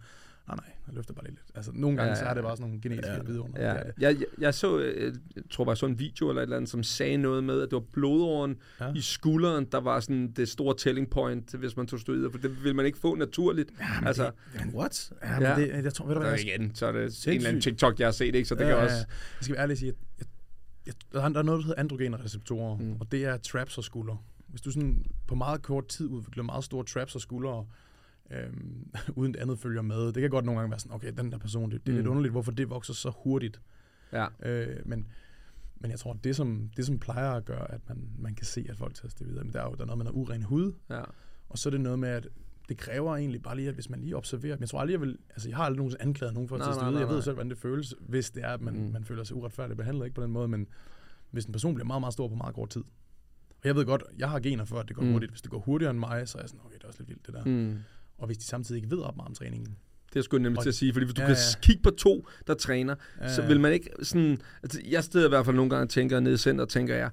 Nej, nej, jeg løfter bare lidt. Altså nogle gange, Ja, så er det bare sådan nogle genetiske Ja. vidunder. Ja, Det det. jeg, jeg, jeg så, øh, jeg tror bare, jeg så en video eller et eller andet, som sagde noget med, at det var blodåren ja. I skulderen, der var sådan det store telling point, hvis man tog steroider, for det vil man ikke få naturligt. Ja, altså, What? Ja, men det, jeg tror, ved du hvad, jeg, igen, så er det en eller anden Sindssygt. TikTok, jeg har set, ikke? Så det ja, kan ja, også... Jeg skal være ærlig sige, at jeg, jeg, der, er, noget, der hedder androgene receptorer, mm. og det er traps og skuldre. Hvis du sådan på meget kort tid udvikler meget store traps og skuldre, øhm, uden det andet følger med, det kan godt nogle gange være sådan, okay, den der person, det, det er mm. lidt underligt, hvorfor det vokser så hurtigt. Ja. Øh, men, men jeg tror, det som, det, som plejer at gøre, at man, man kan se, at folk tager det videre, men der er jo der er noget med noget uren hud, ja. og så er det noget med, at det kræver egentlig bare lige, at hvis man lige observerer, men jeg tror aldrig, jeg vil, altså jeg har aldrig nogensinde anklaget nogen for at nej, steroider. Jeg ved selv, hvordan det føles, hvis det er, at man, Mm. man føler sig uretfærdigt behandlet, ikke på den måde, men hvis en person bliver meget, meget stor på meget kort tid. Og jeg ved godt, jeg har gener for, at det går mm. hurtigt. Hvis det går hurtigere end mig, så er jeg sådan, okay, det er også lidt vildt det der. Mm. Og hvis de samtidig ikke ved ret meget om træningen. Det er sgu nemlig Og- til at sige, fordi hvis du Ja, kan ja. kigge på to, der træner, så Ja. vil man ikke sådan... Altså, jeg steder i hvert fald nogle gange og tænker nede i center, tænker jeg,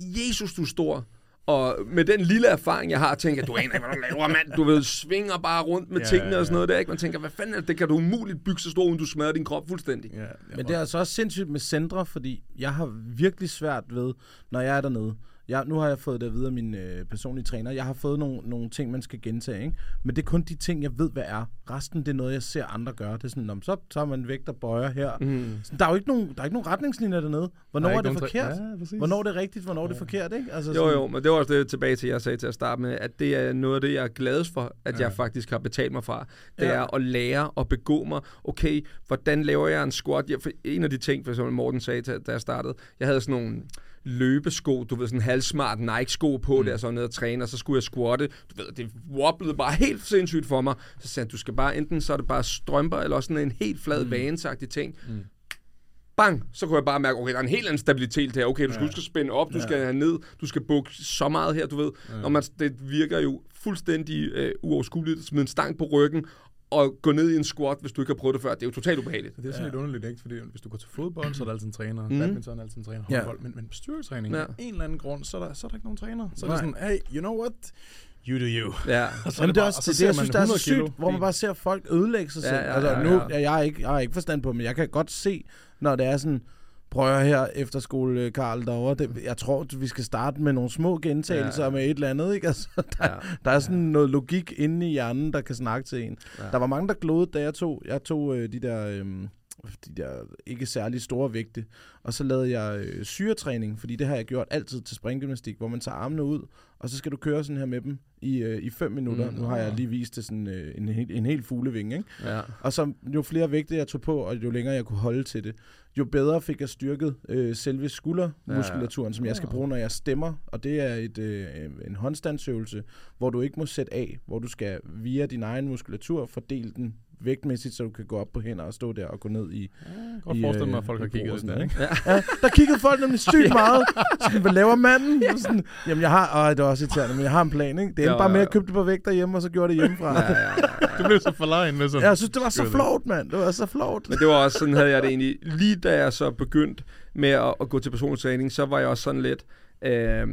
Jesus, du er stor. Og med den lille erfaring, jeg har, tænker jeg, du aner ikke, hvad du laver, mand. Du ved, svinger bare rundt med Ja, tingene ja, og sådan ja. noget der, ikke? Man tænker, hvad fanden er det? Det kan du umuligt bygge så stor, uden du smadrer din krop fuldstændig. Ja, Men det er altså også sindssygt med centre, fordi jeg har virkelig svært ved, når jeg er dernede. Jeg, nu har jeg fået det at vide af min øh, personlige træner. Jeg har fået nogle, nogle ting, man skal gentage, ikke? Men det er kun de ting, jeg ved, hvad er. Resten, det er noget, jeg ser andre gøre. Det er sådan, om så tager man vægt og bøjer her. Mm. Sådan, der er jo ikke nogen, der er ikke nogen retningslinjer dernede. Hvornår er, det forkert? Ja, præcis. Hvornår er det rigtigt? Hvornår er det forkert, ikke? Altså, Jo, jo, men det var også det tilbage til, jeg sagde til at starte med, at det er noget af det, jeg er gladest for, at ja. Ja. jeg faktisk har betalt mig fra. Det Ja. er at lære og begå mig. Okay, hvordan laver jeg en squat? Jeg, for en af de ting, for eksempel Morten sagde, da jeg startede, jeg havde sådan nogle løbesko, du ved, sådan en halvsmart Nike-sko på, mm. der så ned og træne, og så skulle jeg squatte. Du ved, det wobblede bare helt sindssygt for mig. Så sagde han, du skal bare, enten så er det bare strømper, eller sådan en helt flad mm. vanesagtig ting. Mm. bang, så kunne jeg bare mærke, okay, der er en helt anden stabilitet her. Okay, du skal ja. huske at spænde op, du skal have ned, du skal bukke så meget her, du ved. Ja. Når man, det virker jo fuldstændig øh, uoverskueligt smide en stang på ryggen, og gå ned i en squat, hvis du ikke har prøvet det før. Det er jo totalt ubehageligt. Det er sådan ja. lidt underligt, ikke? Fordi hvis du går til fodbold, så er der altid en træner. Mm. Badminton er altid en træner. Håndbold. Ja. Men, men styrketræning, ja. en eller anden grund, så er der, så er der ikke nogen træner. Så er det sådan, hey, you know what? You do you. Ja. Og så Jamen, det er også det, det, jeg synes, der er så sygt, kilo. hvor man bare ser folk ødelægge sig selv. Ja, ja, altså, ja, ja. Nu, jeg, jeg, har ikke, jeg har ikke forstand på, men jeg kan godt se, når det er sådan, prøver her efter skole, Karl, derovre. Det, jeg tror, vi skal starte med nogle små gentagelser ja. med et eller andet. Ikke? Altså, der, ja. der er sådan noget logik inde i hjernen, der kan snakke til en. Ja. Der var mange, der glodede, da jeg tog, jeg tog øh, de der... Øh, de der ikke særlig store vægte. Og så lavede jeg øh, syretræning, fordi det har jeg gjort altid til springgymnastik, hvor man tager armene ud, og så skal du køre sådan her med dem i, øh, i fem minutter. Mm, nu har jeg lige vist det sådan øh, en, en, en helt fugleving, ikke? Ja. Og så jo flere vægte jeg tog på, og jo længere jeg kunne holde til det, jo bedre fik jeg styrket øh, selve skuldermuskulaturen, ja. som jeg skal bruge, når jeg stemmer. Og det er et, øh, en håndstandsøvelse, hvor du ikke må sætte af, hvor du skal via din egen muskulatur fordele den vægtmæssigt, så du kan gå op på hænder og stå der og gå ned i... Ja, jeg kan godt forestille mig, at folk har kigget sådan der, ikke? Ja. ja, der kiggede folk nemlig sygt meget. Sådan, hvad laver manden? Sådan, jamen, jeg har... Åh, det var også irriterende, men jeg har en plan, ikke? Det er bare med at købe det på vægt derhjemme, og så gjorde det hjemmefra. Ja, ja, ja, ja. Du blev så forlegen med sådan... Ja, jeg synes, det var så flot, mand. Det var så flot. Men det var også sådan, havde jeg det egentlig. Lige da jeg så begyndte med at, at gå til personlig træning, så var jeg også sådan lidt... Øh,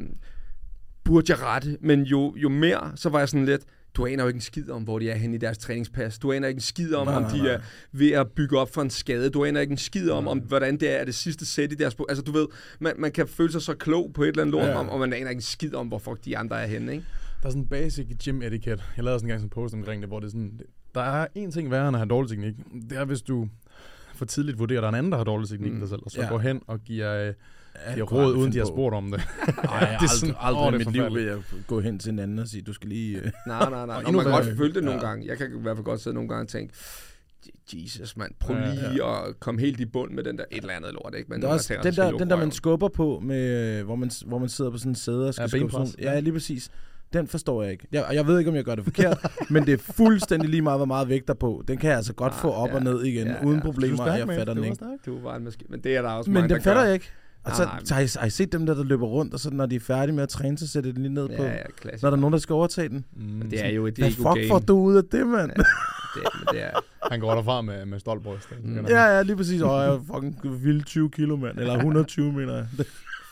burde jeg rette, men jo, jo mere, så var jeg sådan lidt, du aner jo ikke en skid om, hvor de er henne i deres træningspas. Du aner ikke en skid om, nej, om de nej. er ved at bygge op for en skade. Du aner ikke en skid om, om hvordan det er det sidste sæt i deres... Altså, du ved, man, man kan føle sig så klog på et eller andet lort, ja. om, og man aner ikke en skid om, hvor fuck de andre er henne, ikke? Der er sådan en basic gym etiquette. Jeg lavede sådan en gang sådan en post omkring det, hvor det er sådan... Der er en ting værre end at have dårlig teknik. Det er, hvis du for tidligt vurderer, at der er en anden, der har dårlig teknik mm. dig selv, og så ja. går hen og giver... Øh, de har råd, uden de har spurgt om det. Nej, det er sådan, aldrig, aldrig i mit liv vil jeg gå hen til en anden og sige, du skal lige... Uh... Nej, nej, nej. Og man kan godt føle det nogle ja. gange. Jeg kan i hvert fald godt sidde nogle gange og tænke, Jesus, mand, prøv lige ja, ja. at komme helt i bund med den der et eller andet lort, ikke? Men det er også, den, der, den der, man skubber på, med, hvor, man, hvor man sidder på sådan en sæde og skal ja, skubbe sådan, ja, lige præcis. Den forstår jeg ikke. Jeg, jeg ved ikke, om jeg gør det forkert, men det er fuldstændig lige meget, hvor meget vægt der på. Den kan jeg altså godt ah, få op ja, og ned igen, ja, uden ja. problemer, jeg fatter den ikke. Du var en maskine, men det er der også Men mange, den fatter jeg ikke. Og så, så har, I, har I set dem der, der løber rundt, og så når de er færdige med at træne, så sætter de den lige ned ja, på, ja, klassisk. når der er nogen, der skal overtage den. Mm, det er jo et Hvad fuck game. får du ud af det, mand? Ja, det, det er... Han går derfra med, med stolt bryst. Mm. Ja, ja, lige præcis. Og jeg er fucking vild 20 kilo, mand. Eller 120, mener jeg.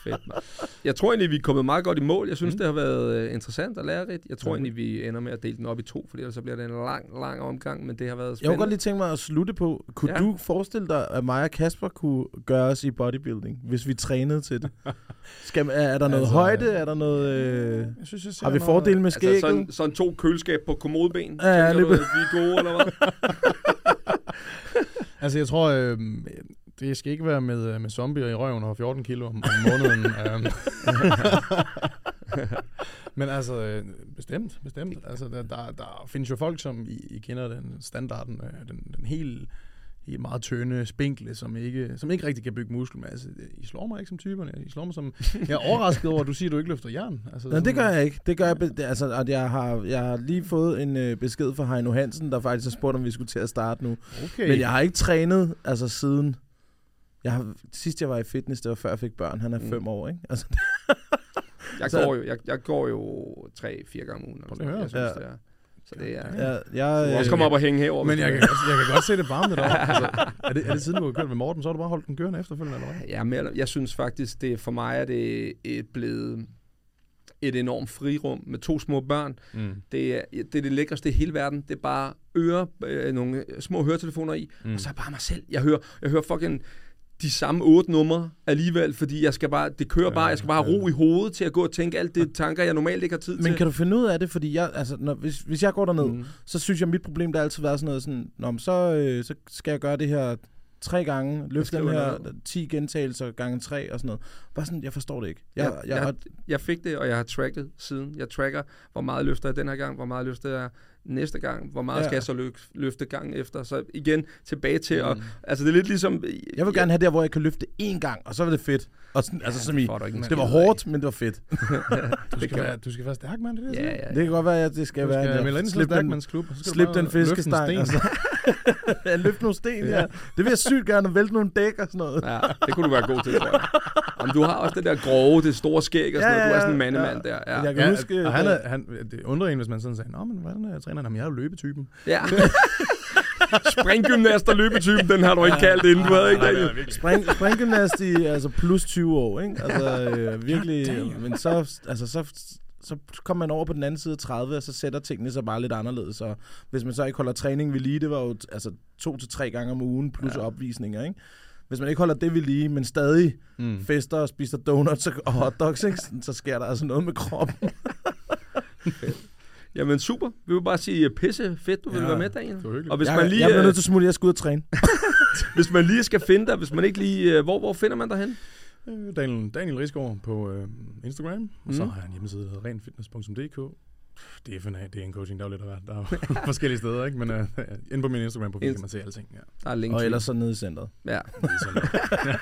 Fedt, man. Jeg tror egentlig, vi er kommet meget godt i mål. Jeg synes, mm. det har været uh, interessant og lærerigt. Jeg tror mm. egentlig, vi ender med at dele den op i to, fordi ellers så bliver det en lang, lang omgang, men det har været spændende. Jeg kunne godt lige tænke mig at slutte på. Kunne ja. du forestille dig, at mig og Kasper kunne gøre os i bodybuilding, hvis vi trænede til det? Skal, er, er der noget altså, højde? Er der noget... Øh, jeg synes, jeg har vi fordele med skægget? Altså sådan, sådan to køleskab på kommodeben? Ja, ja, lige du, vi er gode, eller hvad? altså, jeg tror... Øh, det skal ikke være med, øh, med zombier i røven og 14 kilo om, om måneden. Øhm. Men altså, øh, bestemt, bestemt. Altså, der, der, der findes jo folk, som I, I kender den standarden, øh, den, den helt, helt meget tynde, spinkle, som ikke, som ikke rigtig kan bygge muskelmasse. I slår mig ikke som typerne. I slår mig som... Jeg er overrasket over, at du siger, at du ikke løfter jern. Altså, Nej, det gør jeg ikke. Det gør jeg, altså, at jeg har, jeg har lige fået en øh, besked fra Heino Hansen, der faktisk har spurgt, om vi skulle til at starte nu. Okay. Men jeg har ikke trænet altså, siden jeg har, sidst jeg var i fitness, det var før jeg fik børn. Han er mm. fem år, ikke? Altså, jeg, så, går jo, jeg, jeg går jo tre-fire gange om ugen. Eller jeg synes, ja. det er. Så det er... Ja, jeg, du også komme op og hænge herover. Men jeg kan, jeg kan godt se det varme derovre. altså, er, det, er det siden, du har kørt med Morten, så har du bare holdt den kørende efterfølgende, eller hvad? Ja, men jeg synes faktisk, det for mig er det et blevet et enormt frirum med to små børn. Mm. Det, er, det er det lækreste i hele verden. Det er bare øre, øh, nogle små høretelefoner i, mm. og så er bare mig selv. Jeg hører, jeg hører fucking de samme otte numre alligevel, fordi jeg skal bare, det kører bare, jeg skal bare have ro i hovedet til at gå og tænke alt det tanker, jeg normalt ikke har tid Men til. Men kan du finde ud af det? Fordi jeg, altså, når, hvis, hvis jeg går derned, mm. så synes jeg, at mit problem der altid været sådan noget, sådan, Nå, så, øh, så skal jeg gøre det her tre gange, løfte den her noget. 10 gentagelser gange tre og sådan noget. Bare sådan, jeg forstår det ikke. Jeg, jeg, jeg, jeg, jeg fik det, og jeg har tracket siden. Jeg tracker, hvor meget løfter jeg den her gang, hvor meget løfter jeg næste gang, hvor meget Ja. ja. skal jeg så løfte, løfte gangen efter? Så igen, tilbage til at... Altså, det er lidt ligesom... Jeg vil gerne have der, hvor jeg kan løfte én gang, og så er det fedt. Og sådan, ja, altså som i, du det skid var hårdt, men det var fedt. Du skal, være, du skal være stærk, mand. Det er det, jeg Ja, siger. ja. Det kan godt være, at det skal Du være... skal en- melde ind til slip den, stærkmandsklub. og så skal du slip den løfte en fiskestang. sten. Altså. ja, løfte nogle sten, ja. Det vil jeg sygt gerne, vælte nogle dæk og sådan noget. Ja, det kunne du være god til, tror jeg. Om du har også det der grove, det store skæg og sådan Ja, noget. Du er ja, sådan en ja. mandemand der. Men Ja. jeg kan Ja, huske... og han er, han, det undrer en, hvis man sådan sagde, Nå, men hvordan er træneren? Jamen, jeg er jo løbetypen. ja. Springgymnast og løbetypen, den har du ikke kaldt inden. Du havde ikke det. Spring, springgymnast i altså plus 20 år, ikke? Altså øh, virkelig, men så, altså, så, så kommer man over på den anden side af 30, og så sætter tingene sig bare lidt anderledes. Og hvis man så ikke holder træning ved lige, det var jo altså, to til tre gange om ugen, plus ja. opvisninger, ikke? Hvis man ikke holder det ved lige, men stadig mm. fester og spiser donuts og hotdogs, ikke? så sker der altså noget med kroppen. Jamen super. Vi vil bare sige pisse fedt, du vil Ja, være med, Daniel. det var hyggeligt. Og hvis jeg, man, lige, jeg bliver øh, nødt til at smutte, jeg skal ud og træne. hvis man lige skal finde dig, hvis man ikke lige... øh, Hvor, hvor finder man dig hen? Øh, Daniel, Daniel Risgaard på øh, Instagram, mm. og så Mhm. har jeg en hjemmeside, der hedder renfitness.dk. Det er, FNA, det er en coaching, der er jo lidt af. Der er forskellige steder, ikke? Men uh, inde på min Instagram-profil kan man se alting. Ja, Der er link Og ellers så nede i centret. Ja, er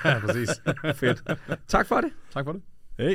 ja præcis. fedt. Tak for det. Tak for det. Hey.